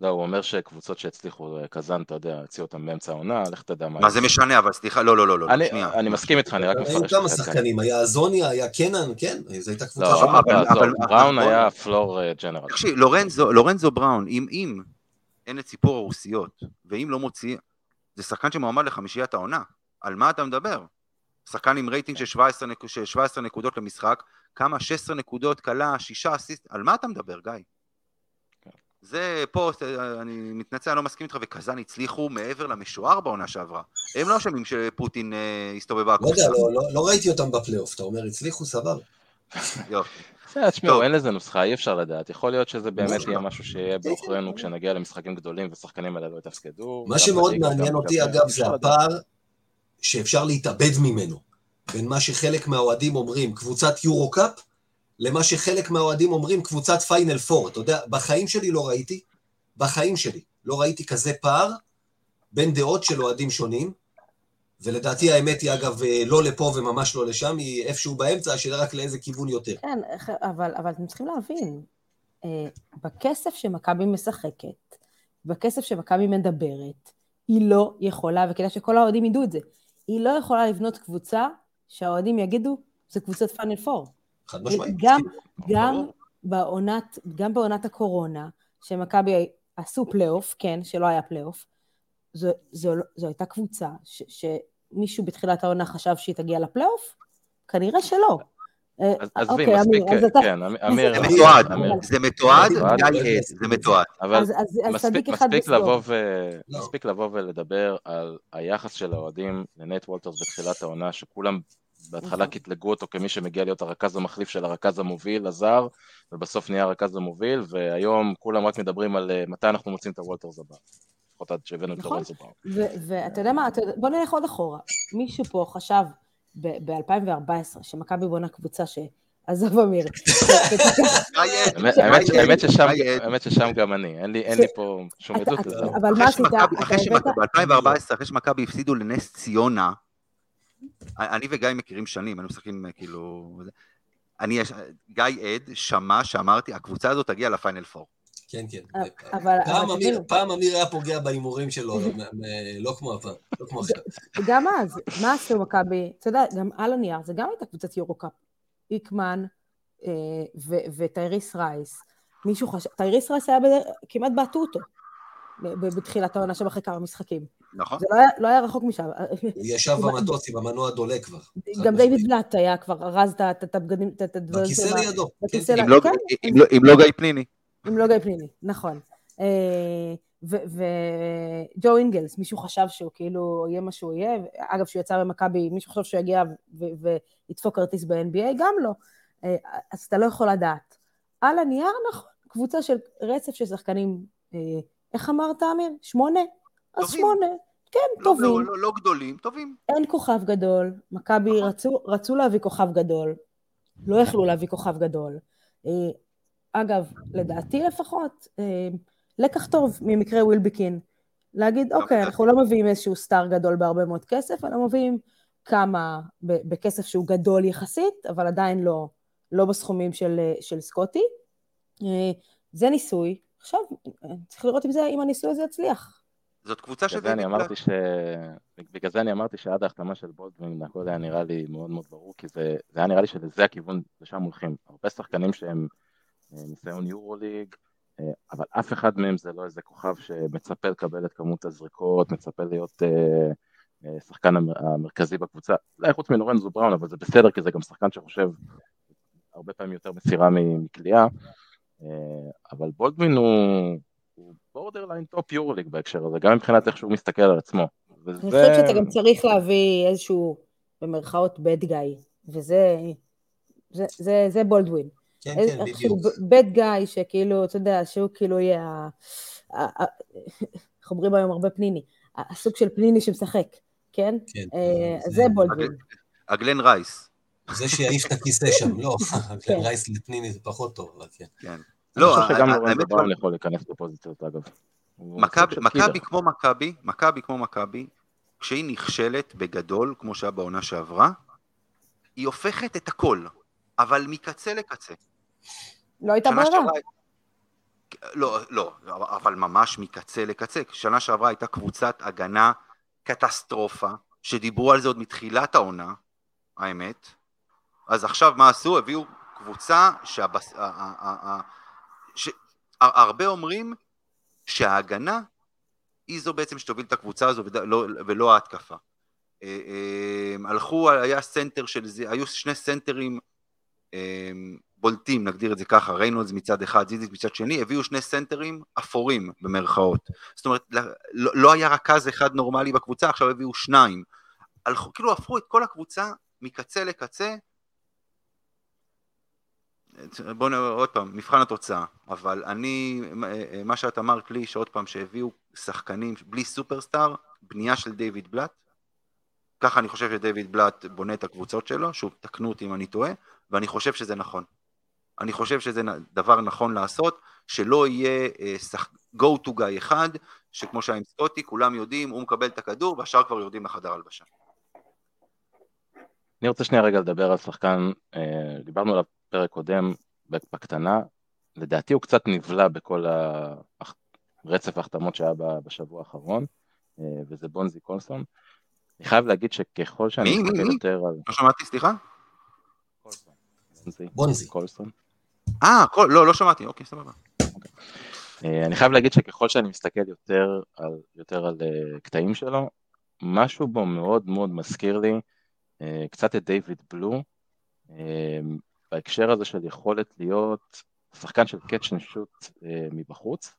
לא, הוא אומר שקבוצות שהצליחו, קזאן, אתה יודע, הציעו אותם באמצע העונה, לך תדע מה... מה זה משנה, אבל סליחה, לא, לא, לא, לא, שנייה. אני מסכים איתך, אני רק מפרש. היו כמה שחקנים, היה זוניה, היה קנן, כן, זו הייתה קבוצה לא, אבל בראון היה פלור ג'נרל. תקשיב, לורנזו בראון, אם אין את סיפור הרוסיות, ואם לא מוציא, זה שחקן שמועמד לחמישיית העונה, על מה אתה מדבר? שחקן עם רייטינג של 17 נקודות למשחק, כמה 16 נקודות, קלה, 6 אסיסט, על מה אתה מדבר, גיא? זה פה, אני מתנצל, אני לא מסכים איתך, וקזאן הצליחו מעבר למשוער בעונה שעברה. הם לא אשמים שפוטין אה, הסתובבה לא יודע, לא, לא, לא ראיתי אותם בפלייאוף, אתה אומר, הצליחו, סבבה. יופי. תשמעו, אין לזה נוסחה, אי אפשר לדעת. יכול להיות שזה באמת יהיה משהו שיהיה בעוכרינו כשנגיע למשחקים גדולים ושחקנים האלה לא יתפקדו. מה שמאוד מעניין אותי, אגב, זה הפער שאפשר להתאבד ממנו. בין מה שחלק מהאוהדים אומרים, קבוצת יורו-קאפ, למה שחלק מהאוהדים אומרים קבוצת פיינל פור. אתה יודע, בחיים שלי לא ראיתי, בחיים שלי, לא ראיתי כזה פער בין דעות של אוהדים שונים, ולדעתי האמת היא אגב לא לפה וממש לא לשם, היא איפשהו באמצע, השאלה רק לאיזה כיוון יותר. כן, אבל, אבל אתם צריכים להבין, אה, בכסף שמכבי משחקת, בכסף שמכבי מדברת, היא לא יכולה, וכדאי שכל האוהדים ידעו את זה, היא לא יכולה לבנות קבוצה שהאוהדים יגידו, זה קבוצת Final Four. חד משמעית. גם, גם, בעונת, גם בעונת הקורונה, שמכבי עשו פלייאוף, כן, שלא היה פלייאוף, זו, זו, זו הייתה קבוצה ש, שמישהו בתחילת העונה חשב שהיא תגיע לפלייאוף? כנראה שלא. אה, עזבי, אוקיי, מספיק, כן, אמיר, זה מתועד, זה מתועד, זה מתועד. אבל מספיק לבוא לא. מספיק לבוא ולדבר על היחס של האוהדים לנט וולטרס בתחילת העונה, שכולם בהתחלה נכון. קטלגו אותו כמי שמגיע להיות הרכז המחליף של הרכז המוביל, הזר, ובסוף נהיה הרכז המוביל, והיום כולם רק מדברים על אה, מתי אנחנו מוצאים את הוולטרס הבא. לפחות עד שהבאנו את נכון. לורנזו בראון. ואתה יודע מה, בוא נלך עוד אחורה. מישהו פה חשב ב-2014 שמכבי בונה קבוצה ש... עזוב אמיר. האמת ששם גם אני, אין לי פה שום עדות לזה. אבל מה עשית? ב-2014, אחרי שמכבי הפסידו לנס ציונה, אני וגיא מכירים שנים, אני משחקים כאילו... אני, גיא עד שמע שאמרתי, הקבוצה הזאת תגיע לפיינל פור. כן, כן. אבל... פעם אמיר היה פוגע בהימורים שלו, לא כמו הפעם, לא כמו עכשיו. וגם אז, מה עשו מכבי? אתה יודע, גם על הנייר, זה גם הייתה קבוצת יורו-קאפ. היקמן אה, וטייריס רייס. מישהו חשב, טייריס רייס היה כמעט בעטו אותו בתחילת העונה שם אחרי כמה משחקים. נכון. זה לא היה, לא היה רחוק משם. הוא ישב במטוס עם המנוע דולק כבר. גם דיוויד בלאט היה כבר ארז את הבגדים, את הדברים בכיסא לידו. בכיסא לידו. לא- כן. לא- אם לא גיא פניני. אם לא גיא פניני, נכון. אה, וג'ו אינגלס, מישהו חשב שהוא כאילו יהיה מה שהוא יהיה, אגב, שהוא יצא במכבי, מישהו חשב שהוא יגיע וידפוק כרטיס ב-NBA, גם לא. אה, אז אתה לא יכול לדעת. על הנייר, נכון, קבוצה של רצף של שחקנים, אה, איך אמרת, אמיר? שמונה? אז טובים. שמונה. כן, לא, טובים. לא, לא, לא גדולים, טובים. אין כוכב גדול. מכבי נכון. רצו, רצו להביא כוכב גדול, לא יכלו להביא כוכב גדול. אגב, לדעתי לפחות, לקח טוב ממקרה ווילבקין. להגיד, אוקיי, אנחנו לא מביאים איזשהו סטאר גדול בהרבה מאוד כסף, אלא מביאים כמה בכסף שהוא גדול יחסית, אבל עדיין לא, לא בסכומים של, של סקוטי. אה, זה ניסוי. עכשיו, צריך לראות אם, זה, אם הניסוי הזה יצליח. זאת קבוצה. בגלל, אמרתי ש... בגלל זה אני אמרתי שעד ההחתמה של בולדווין הכל היה נראה לי מאוד מאוד ברור, כי זה, זה היה נראה לי שזה הכיוון, לשם הולכים. הרבה שחקנים שהם אה, ניסיון יורו ליג, אה, אבל אף אחד מהם זה לא איזה כוכב שמצפה לקבל את כמות הזריקות, מצפה להיות אה, אה, שחקן המרכזי בקבוצה, אולי חוץ מלורנזו בראון, אבל זה בסדר, כי זה גם שחקן שחושב הרבה פעמים יותר מסירה מקליעה, אבל בולדווין הוא borderline top יורוליג בהקשר הזה, גם מבחינת איך שהוא מסתכל על עצמו. וזה... אני חושבת שאתה גם צריך להביא איזשהו, במרכאות, bad guy, וזה זה, זה, זה בולדווין. כן, כן, בדיוק. bad guy שכאילו, אתה יודע, שהוא כאילו יהיה, איך אומרים היום הרבה פניני, הסוג של פניני שמשחק, כן? כן. אה, זה בולדווין. הגלן רייס. זה שיעיף את הכיסא שם, לא, הגלן כן. רייס לפניני זה פחות טוב, אבל כן. כן. לא, אני חושב שגם לורנזו בראון יכול להיכנס לפוזיציות, אגב. מכבי כמו מכבי, מכבי כמו מכבי, כשהיא נכשלת בגדול, כמו שהיה בעונה שעברה, היא הופכת את הכל, אבל מקצה לקצה. לא הייתה ברירה. לא, לא, אבל ממש מקצה לקצה. שנה שעברה הייתה קבוצת הגנה קטסטרופה, שדיברו על זה עוד מתחילת העונה, האמת. אז עכשיו מה עשו? הביאו קבוצה שהבס... ש... הרבה אומרים שההגנה היא זו בעצם שתוביל את הקבוצה הזו ולא, ולא ההתקפה. אה, אה, הלכו, היה סנטר של זה, היו שני סנטרים אה, בולטים, נגדיר את זה ככה, ריינולדס מצד אחד, זיזיק מצד שני, הביאו שני סנטרים אפורים במרכאות. זאת אומרת, לא, לא היה רכז אחד נורמלי בקבוצה, עכשיו הביאו שניים. הלכו, כאילו הפכו את כל הקבוצה מקצה לקצה. בואו נראה עוד פעם, מבחן התוצאה, אבל אני, מה שאת אמרת לי, שעוד פעם, שהביאו שחקנים בלי סופרסטאר, בנייה של דיוויד בלאט, ככה אני חושב שדיוויד בלאט בונה את הקבוצות שלו, שוב, תקנו אותי אם אני טועה, ואני חושב שזה נכון. אני חושב שזה דבר נכון לעשות, שלא יהיה uh, go to guy אחד, שכמו שהיה עם סקוטי, כולם יודעים, הוא מקבל את הכדור, והשאר כבר יורדים לחדר הלבשה. אני רוצה שנייה רגע לדבר על שחקן, uh, דיברנו עליו פרק קודם בקטנה, לדעתי הוא קצת נבלע בכל הרצף ההחתמות שהיה בשבוע האחרון, uh, וזה בונזי קולסון. אני חייב להגיד שככל שאני מסתכל יותר על... לא שמעתי, סליחה? בונזי. קולסון. אה, לא, לא שמעתי, אוקיי, סבבה. אה, אני חייב להגיד שככל שאני מסתכל יותר על, יותר על uh, קטעים שלו, משהו בו מאוד מאוד מזכיר לי קצת את דיוויד בלו, בהקשר הזה של יכולת להיות שחקן של catch and אה, מבחוץ.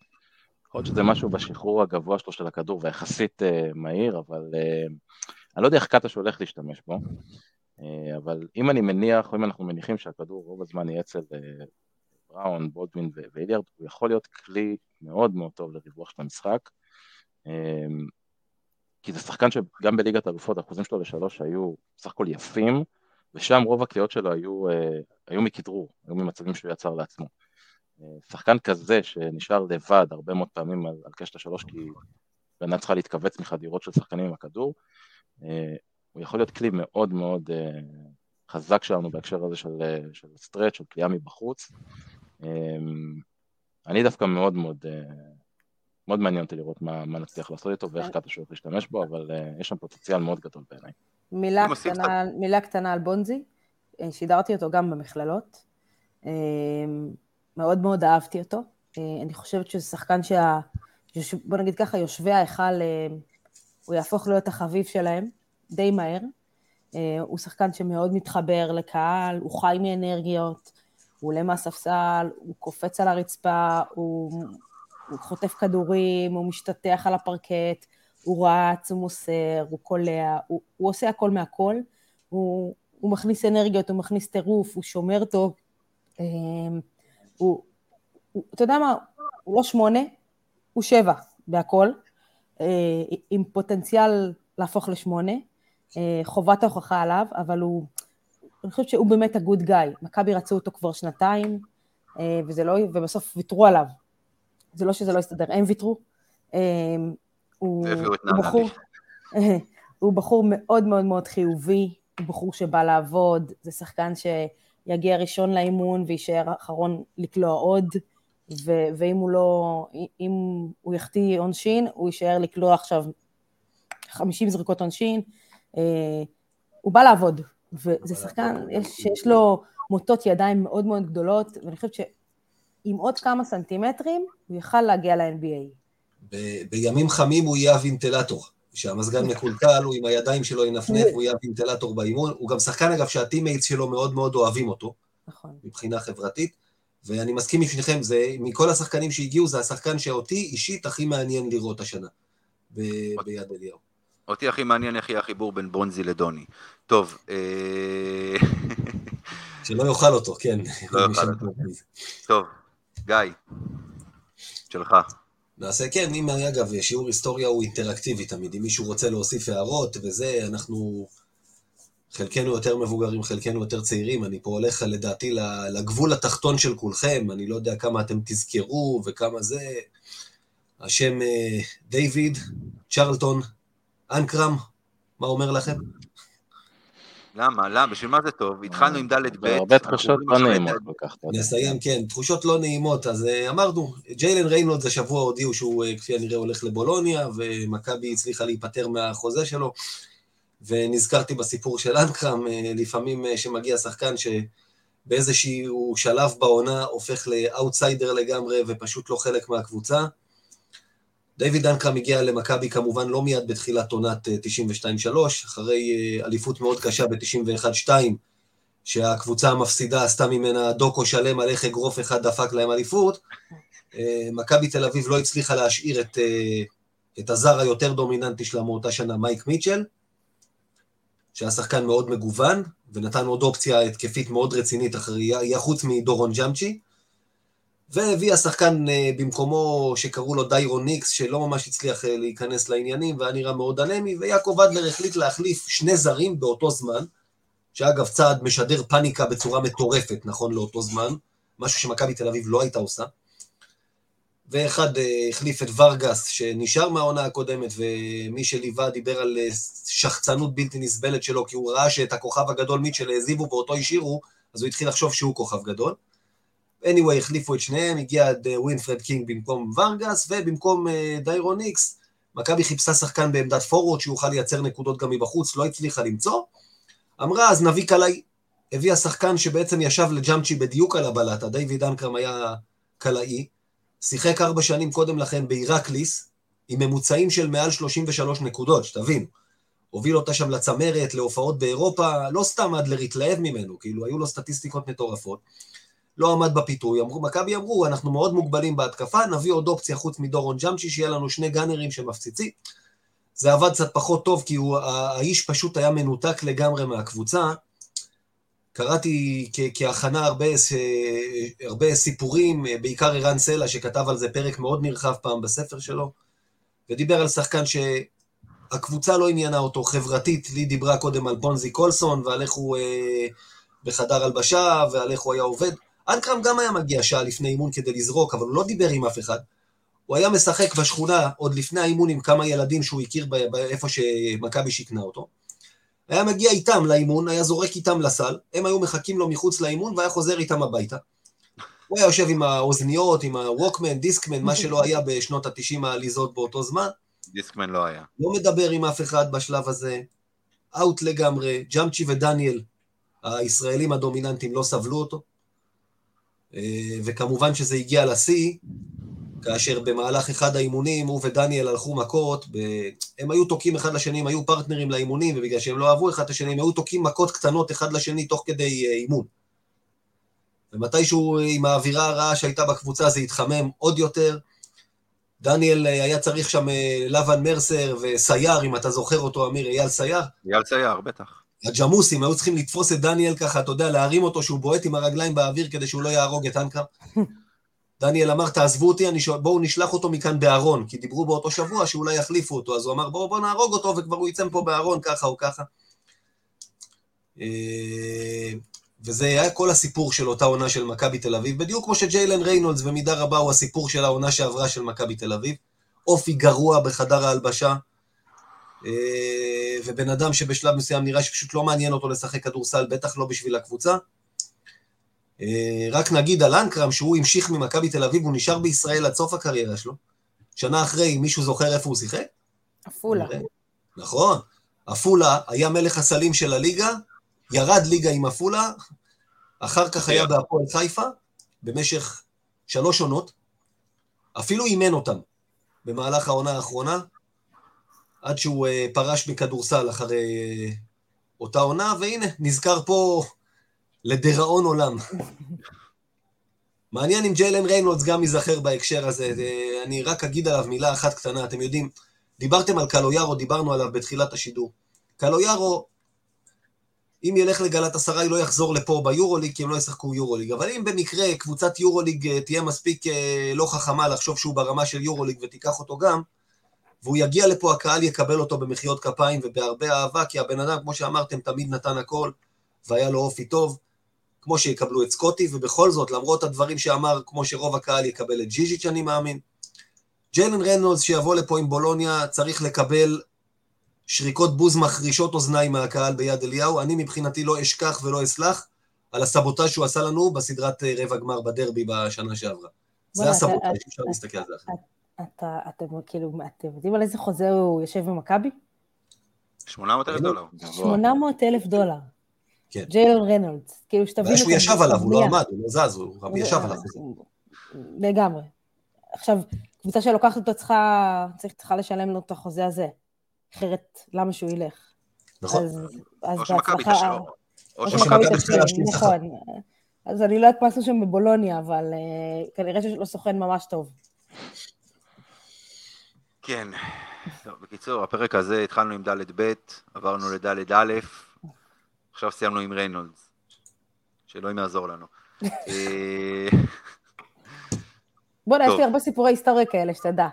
יכול להיות שזה משהו בשחרור הגבוה שלו של הכדור ויחסית אה, מהיר, אבל אה, אני לא יודע איך קטש הולך להשתמש בו. אה, אבל אם אני מניח, או אם אנחנו מניחים שהכדור רוב הזמן יהיה אצל אה, בראון, בולדווין והיליארד, הוא יכול להיות כלי מאוד מאוד טוב לריווח של המשחק. אה, כי זה שחקן שגם בליגת האלופות האחוזים שלו לשלוש היו סך הכל יפים, ושם רוב הקליעות שלו היו, היו מכדרור, היו ממצבים שהוא יצר לעצמו. שחקן כזה שנשאר לבד הרבה מאוד פעמים על, על קשת השלוש, כי בנה צריכה להתכווץ מחדירות של שחקנים עם הכדור, הוא יכול להיות כלי מאוד מאוד חזק שלנו בהקשר הזה של, של סטרץ', של כליאה מבחוץ. אני דווקא מאוד מאוד, מאוד מעניין אותי לראות מה, מה נצליח לעשות איתו ואיך קאטה שואף להשתמש בו, אבל יש שם פוטנציאל מאוד גדול בעיניי. מילה קטנה, מילה קטנה על בונזי, שידרתי אותו גם במכללות. מאוד מאוד אהבתי אותו. אני חושבת שזה שחקן שה... בוא נגיד ככה, יושבי ההיכל, הוא יהפוך להיות החביב שלהם די מהר. הוא שחקן שמאוד מתחבר לקהל, הוא חי מאנרגיות, הוא עולה מהספסל, הוא קופץ על הרצפה, הוא, הוא חוטף כדורים, הוא משתטח על הפרקט, הוא רץ, הוא מוסר, הוא קולע, הוא, הוא עושה הכל מהכל, הוא, הוא מכניס אנרגיות, הוא מכניס טירוף, הוא שומר טוב, הוא, הוא, אתה יודע מה, הוא לא שמונה, הוא שבע בהכל, אה, עם פוטנציאל להפוך לשמונה, אה, חובת ההוכחה עליו, אבל הוא, אני חושבת שהוא באמת הגוד גאי. מכבי רצו אותו כבר שנתיים, אה, וזה לא, ובסוף ויתרו עליו. זה לא שזה לא הסתדר, הם ויתרו. הוא, הוא בחור, הוא בחור מאוד מאוד מאוד חיובי, הוא בחור שבא לעבוד, זה שחקן שיגיע ראשון לאימון ויישאר אחרון לקלוע עוד. ו- ואם הוא לא, אם הוא יחטיא עונשין, הוא יישאר לקלוע עכשיו 50 זריקות עונשין, אה, הוא בא לעבוד, וזה שחקן שיש לו מוטות ידיים מאוד מאוד גדולות, ואני חושבת שעם עוד כמה סנטימטרים, הוא יכל להגיע ל-NBA. ב- בימים חמים הוא יהיה הוונטלטור. כשהמזגן מקולקל, הוא עם הידיים שלו ינפנף, הוא יהיה הוונטלטור באימון. הוא גם שחקן, אגב, שה teammates שלו מאוד מאוד אוהבים אותו. נכון. מבחינה חברתית. ואני מסכים עם שניכם, זה, מכל השחקנים שהגיעו, זה השחקן שאותי אישית הכי מעניין לראות השנה ב- ביד אליהו. אותי הכי מעניין איך יהיה החיבור בין ברונזי לדוני. טוב, אה... שלא יאכל אותו, כן. לא יאכל אותו. טוב, גיא, שלך. נעשה, כן, אם, אגב, שיעור היסטוריה הוא אינטראקטיבי תמיד, אם מישהו רוצה להוסיף הערות וזה, אנחנו... חלקנו יותר מבוגרים, חלקנו יותר צעירים, אני פה הולך לדעתי לגבול התחתון של כולכם, אני לא יודע כמה אתם תזכרו וכמה זה. השם אה, דיוויד, צ'רלטון, אנקרם, מה אומר לכם? למה? למה? בשביל מה זה טוב? התחלנו עם ד' ב'. הרבה תחושות לא נעימות כל כך. נסיים, כן, תחושות לא נעימות. אז אה, אמרנו, ג'יילן ריינולדס השבוע הודיעו שהוא אה, כפי הנראה הולך לבולוניה, ומכבי הצליחה להיפטר מהחוזה שלו. ונזכרתי בסיפור של אנקרם, אה, לפעמים שמגיע שחקן שבאיזשהו שלב בעונה הופך לאאוטסיידר לגמרי ופשוט לא חלק מהקבוצה. דיוויד אנקרם הגיע למכבי כמובן לא מיד בתחילת עונת 92-3, אה, אחרי אליפות מאוד קשה ב-91-2, שהקבוצה המפסידה עשתה ממנה דוקו שלם על איך אגרוף אחד דפק להם אליפות. מכבי תל אביב לא הצליחה להשאיר את, את הזר היותר דומיננטי שלה מאותה שנה, מייק מיטשל. שהיה שחקן מאוד מגוון, ונתן עוד אופציה התקפית מאוד רצינית אחרי, חוץ מדורון ג'אמצ'י, והביא השחקן אה, במקומו שקראו לו דיירון ניקס, שלא ממש הצליח אה, להיכנס לעניינים, והיה נראה מאוד אנמי, ויעקב אדלר החליט להחליף שני זרים באותו זמן, שאגב צעד משדר פאניקה בצורה מטורפת, נכון לאותו זמן, משהו שמכבי תל אביב לא הייתה עושה. ואחד אה, החליף את ורגס, שנשאר מהעונה הקודמת, ומי שליווה דיבר על שחצנות בלתי נסבלת שלו, כי הוא ראה שאת הכוכב הגדול מיטשל העזיבו ואותו השאירו, אז הוא התחיל לחשוב שהוא כוכב גדול. Anyway, החליפו את שניהם, הגיע את ווינפרד קינג במקום ורגס, ובמקום דיירון איקס, מכבי חיפשה שחקן בעמדת פורוורד שיוכל לייצר נקודות גם מבחוץ, לא הצליחה למצוא. אמרה, אז נביא קלעי. הביאה שחקן שבעצם ישב לג'אמצ'י בדיוק על הבלטה, דיוויד אנקרם היה קלעי. שיחק ארבע שנים קודם לכן בעיראקליס, עם ממוצעים של מעל 33 נקודות, שתבין. הוביל אותה שם לצמרת, להופעות באירופה, לא סתם אדלר התלהב ממנו, כאילו, היו לו סטטיסטיקות מטורפות. לא עמד בפיתוי, מכבי אמרו, אנחנו מאוד מוגבלים בהתקפה, נביא עוד אופציה חוץ מדורון ג'אמצ'י, שיהיה לנו שני גאנרים שמפציצים. זה עבד קצת פחות טוב, כי הוא, האיש פשוט היה מנותק לגמרי מהקבוצה, קראתי כהכנה הרבה, הרבה סיפורים, בעיקר ערן סלע, שכתב על זה פרק מאוד נרחב פעם בספר שלו, ודיבר על שחקן שהקבוצה לא עניינה אותו חברתית, לי דיברה קודם על בונזי קולסון, ועל איך הוא אה, בחדר הלבשה, ועל איך הוא היה עובד. אנקרם גם היה מגיע שעה לפני אימון כדי לזרוק, אבל הוא לא דיבר עם אף אחד. הוא היה משחק בשכונה עוד לפני האימון עם כמה ילדים שהוא הכיר באיפה שמכבי שיכנה אותו. היה מגיע איתם לאימון, היה זורק איתם לסל, הם היו מחכים לו מחוץ לאימון והיה חוזר איתם הביתה. הוא היה יושב עם האוזניות, עם הווקמן, דיסקמן, מה שלא היה בשנות ה-90 העליזות באותו זמן. דיסקמן לא היה. לא מדבר עם אף אחד בשלב הזה, אאוט לגמרי, ג'אמצ'י ודניאל, הישראלים הדומיננטיים לא סבלו אותו. אה, וכמובן שזה הגיע לשיא, כאשר במהלך אחד האימונים הוא ודניאל הלכו מכות, ב... הם היו תוקעים אחד לשני, הם היו פרטנרים לאימונים, ובגלל שהם לא אהבו אחד את השני, הם היו תוקעים מכות קטנות אחד לשני תוך כדי אה, אימון. ומתישהו עם האווירה הרעה שהייתה בקבוצה זה התחמם עוד יותר. דניאל אה, היה צריך שם לבן מרסר וסייר, אם אתה זוכר אותו, אמיר, אייל סייר. אייל סייר, בטח. הג'מוסים היו צריכים לתפוס את דניאל ככה, אתה יודע, להרים אותו שהוא בועט עם הרגליים באוויר כדי שהוא לא יהרוג את אנקרם. דניאל אמר, תעזבו אותי, ש... בואו נשלח אותו מכאן בארון, כי דיברו באותו שבוע שאולי יחליפו אותו, אז הוא אמר, בואו בוא נהרוג אותו וכבר הוא יצא מפה בארון ככה או ככה. אה, וזה היה כל הסיפור של אותה עונה של מכבי תל אביב, בדיוק כמו שג'יילן ריינולדס במידה רבה הוא הסיפור של העונה שעברה של מכבי תל אביב. אופי גרוע בחדר ההלבשה, ובן אדם שבשלב מסוים נראה שפשוט לא מעניין אותו לשחק כדורסל, בטח לא בשביל הקבוצה. אה, רק נגיד על אנקרם, שהוא המשיך ממכבי תל אביב, הוא נשאר בישראל עד סוף הקריירה שלו. שנה אחרי, מישהו זוכר איפה הוא שיחק? עפולה. נכון. עפולה היה מלך הסלים של הליגה, ירד ליגה עם עפולה, אחר כך היה בהפועל חיפה, במשך שלוש עונות, אפילו אימן אותם במהלך העונה האחרונה, עד שהוא uh, פרש מכדורסל אחרי uh, אותה עונה, והנה, נזכר פה לדיראון עולם. מעניין אם ג'יילן ריינולדס גם ייזכר בהקשר הזה, אני רק אגיד עליו מילה אחת קטנה, אתם יודעים, דיברתם על קלויארו, דיברנו עליו בתחילת השידור. קלויארו, אם ילך לגלת עשרה, לא יחזור לפה ביורוליג, כי הם לא ישחקו יורוליג. אבל אם במקרה קבוצת יורוליג אה, תהיה מספיק לא חכמה לחשוב שהוא ברמה של יורוליג ותיקח אותו גם, והוא יגיע לפה, הקהל יקבל אותו במחיאות כפיים ובהרבה אהבה, כי הבן אדם, כמו שאמרתם, תמיד נתן הכל, והיה לו אופי טוב, כמו שיקבלו את סקוטי, ובכל זאת, למרות הדברים שאמר, כמו שרוב הקהל יקבל את ג'יז'יץ', אני מאמין, ג'יילן רנולדס שיבוא לפה עם בולוניה, צריך לקבל שריקות בוז מחרישות אוזניים מהקהל ביד אליהו. אני מבחינתי לא אשכח ולא אסלח על הסבוטאז' שהוא עשה לנו בסדרת אה, רבע גמר בדרבי בשנה שעברה. זה הסבוטאז', אפשר להסתכל על זה אחרת. אתה, אתם כאילו, אתם יודעים על איזה חוזה הוא יושב במכבי? 800 אלף דולר. 800 אלף דולר. כן. ג'יילון רנולדס. כאילו שתבינו... שהוא ישב עליו, הוא לא עמד, הוא לא זז, הוא ישב עליו. לגמרי. עכשיו, קבוצה שלוקחת אותו צריכה, צריכה לשלם לו את החוזה הזה. אחרת, למה שהוא ילך? נכון. אז בהצלחה... או שמכבי תשלים, נכון. אז אני לא יודעת מה עשו שם בבולוניה, אבל uh, כנראה שיש לו סוכן ממש טוב. כן. טוב, בקיצור, הפרק הזה התחלנו עם ד' ב', עברנו לד' א', עכשיו סיימנו עם ריינולדס. שאלוהים יעזור לנו. אה, בוא'נה, יש לי הרבה סיפורי היסטוריה כאלה, שתדע.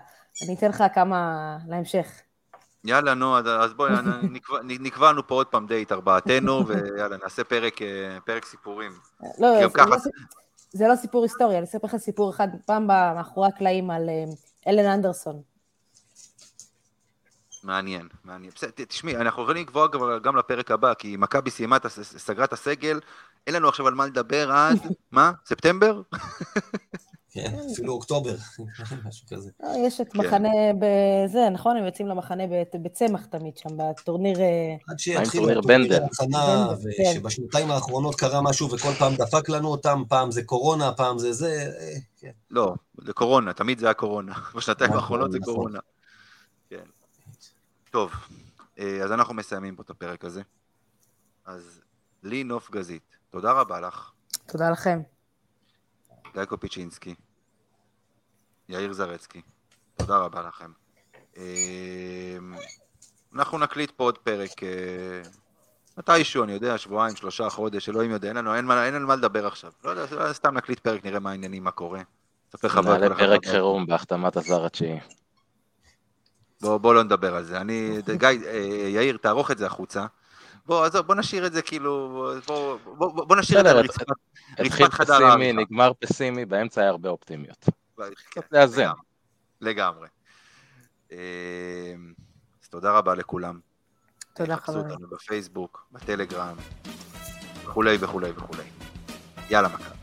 אני אתן לך כמה להמשך. יאללה, נו, אז בואי, נקבענו פה עוד פעם דייט ארבעתנו, ויאללה, נעשה פרק, אה, פרק סיפורים. לא, זה, ככה... לא, זה לא סיפור היסטוריה, אני אספר לך סיפור אחד, פעם מאחורי הקלעים על אה, אלן אנדרסון. מעניין, מעניין. תשמעי, אנחנו יכולים לקבוע גם לפרק הבא, כי מכבי סיימה, סגרה את הסגל, אין לנו עכשיו על מה לדבר עד, מה? ספטמבר? כן, אפילו אוקטובר, משהו כזה. אה, יש את כן. מחנה בזה, נכון? הם יוצאים למחנה בצמח תמיד שם, בטורניר... אה, עד שיתחילו בנדל. ושבשנתיים האחרונות קרה משהו וכל פעם דפק לנו אותם, פעם זה קורונה, פעם זה זה. אה, כן. לא, זה קורונה, תמיד זה היה קורונה. בשנתיים נכון, האחרונות זה נכון. קורונה. כן. טוב, אז אנחנו מסיימים פה את הפרק הזה. אז לי נוף גזית, תודה רבה לך. תודה לכם. דייקו פיצ'ינסקי, יאיר זרצקי, תודה רבה לכם. אמ, אנחנו נקליט פה עוד פרק, אה, מתישהו, אני יודע, שבועיים, שלושה, חודש, אלוהים יודע, אין לנו, אין, אין לנו מה לדבר עכשיו. לא יודע, סתם נקליט פרק, נראה מה העניינים, מה קורה. נעלה פרק חירום בהחתמת הזר התשיעי. בוא, בוא לא נדבר על זה. אני, גיא, אה, יאיר, תערוך את זה החוצה. בוא, עזוב, בוא נשאיר את זה כאילו, בוא, בוא, בוא נשאיר את זה על רצפת חדר פסימי, נגמר פסימי, באמצע היה הרבה אופטימיות. קצת לאזן. לגמרי. אז תודה רבה לכולם. תודה חברים. חפשו אותנו בפייסבוק, בטלגרם, וכולי וכולי וכולי. יאללה מכבי.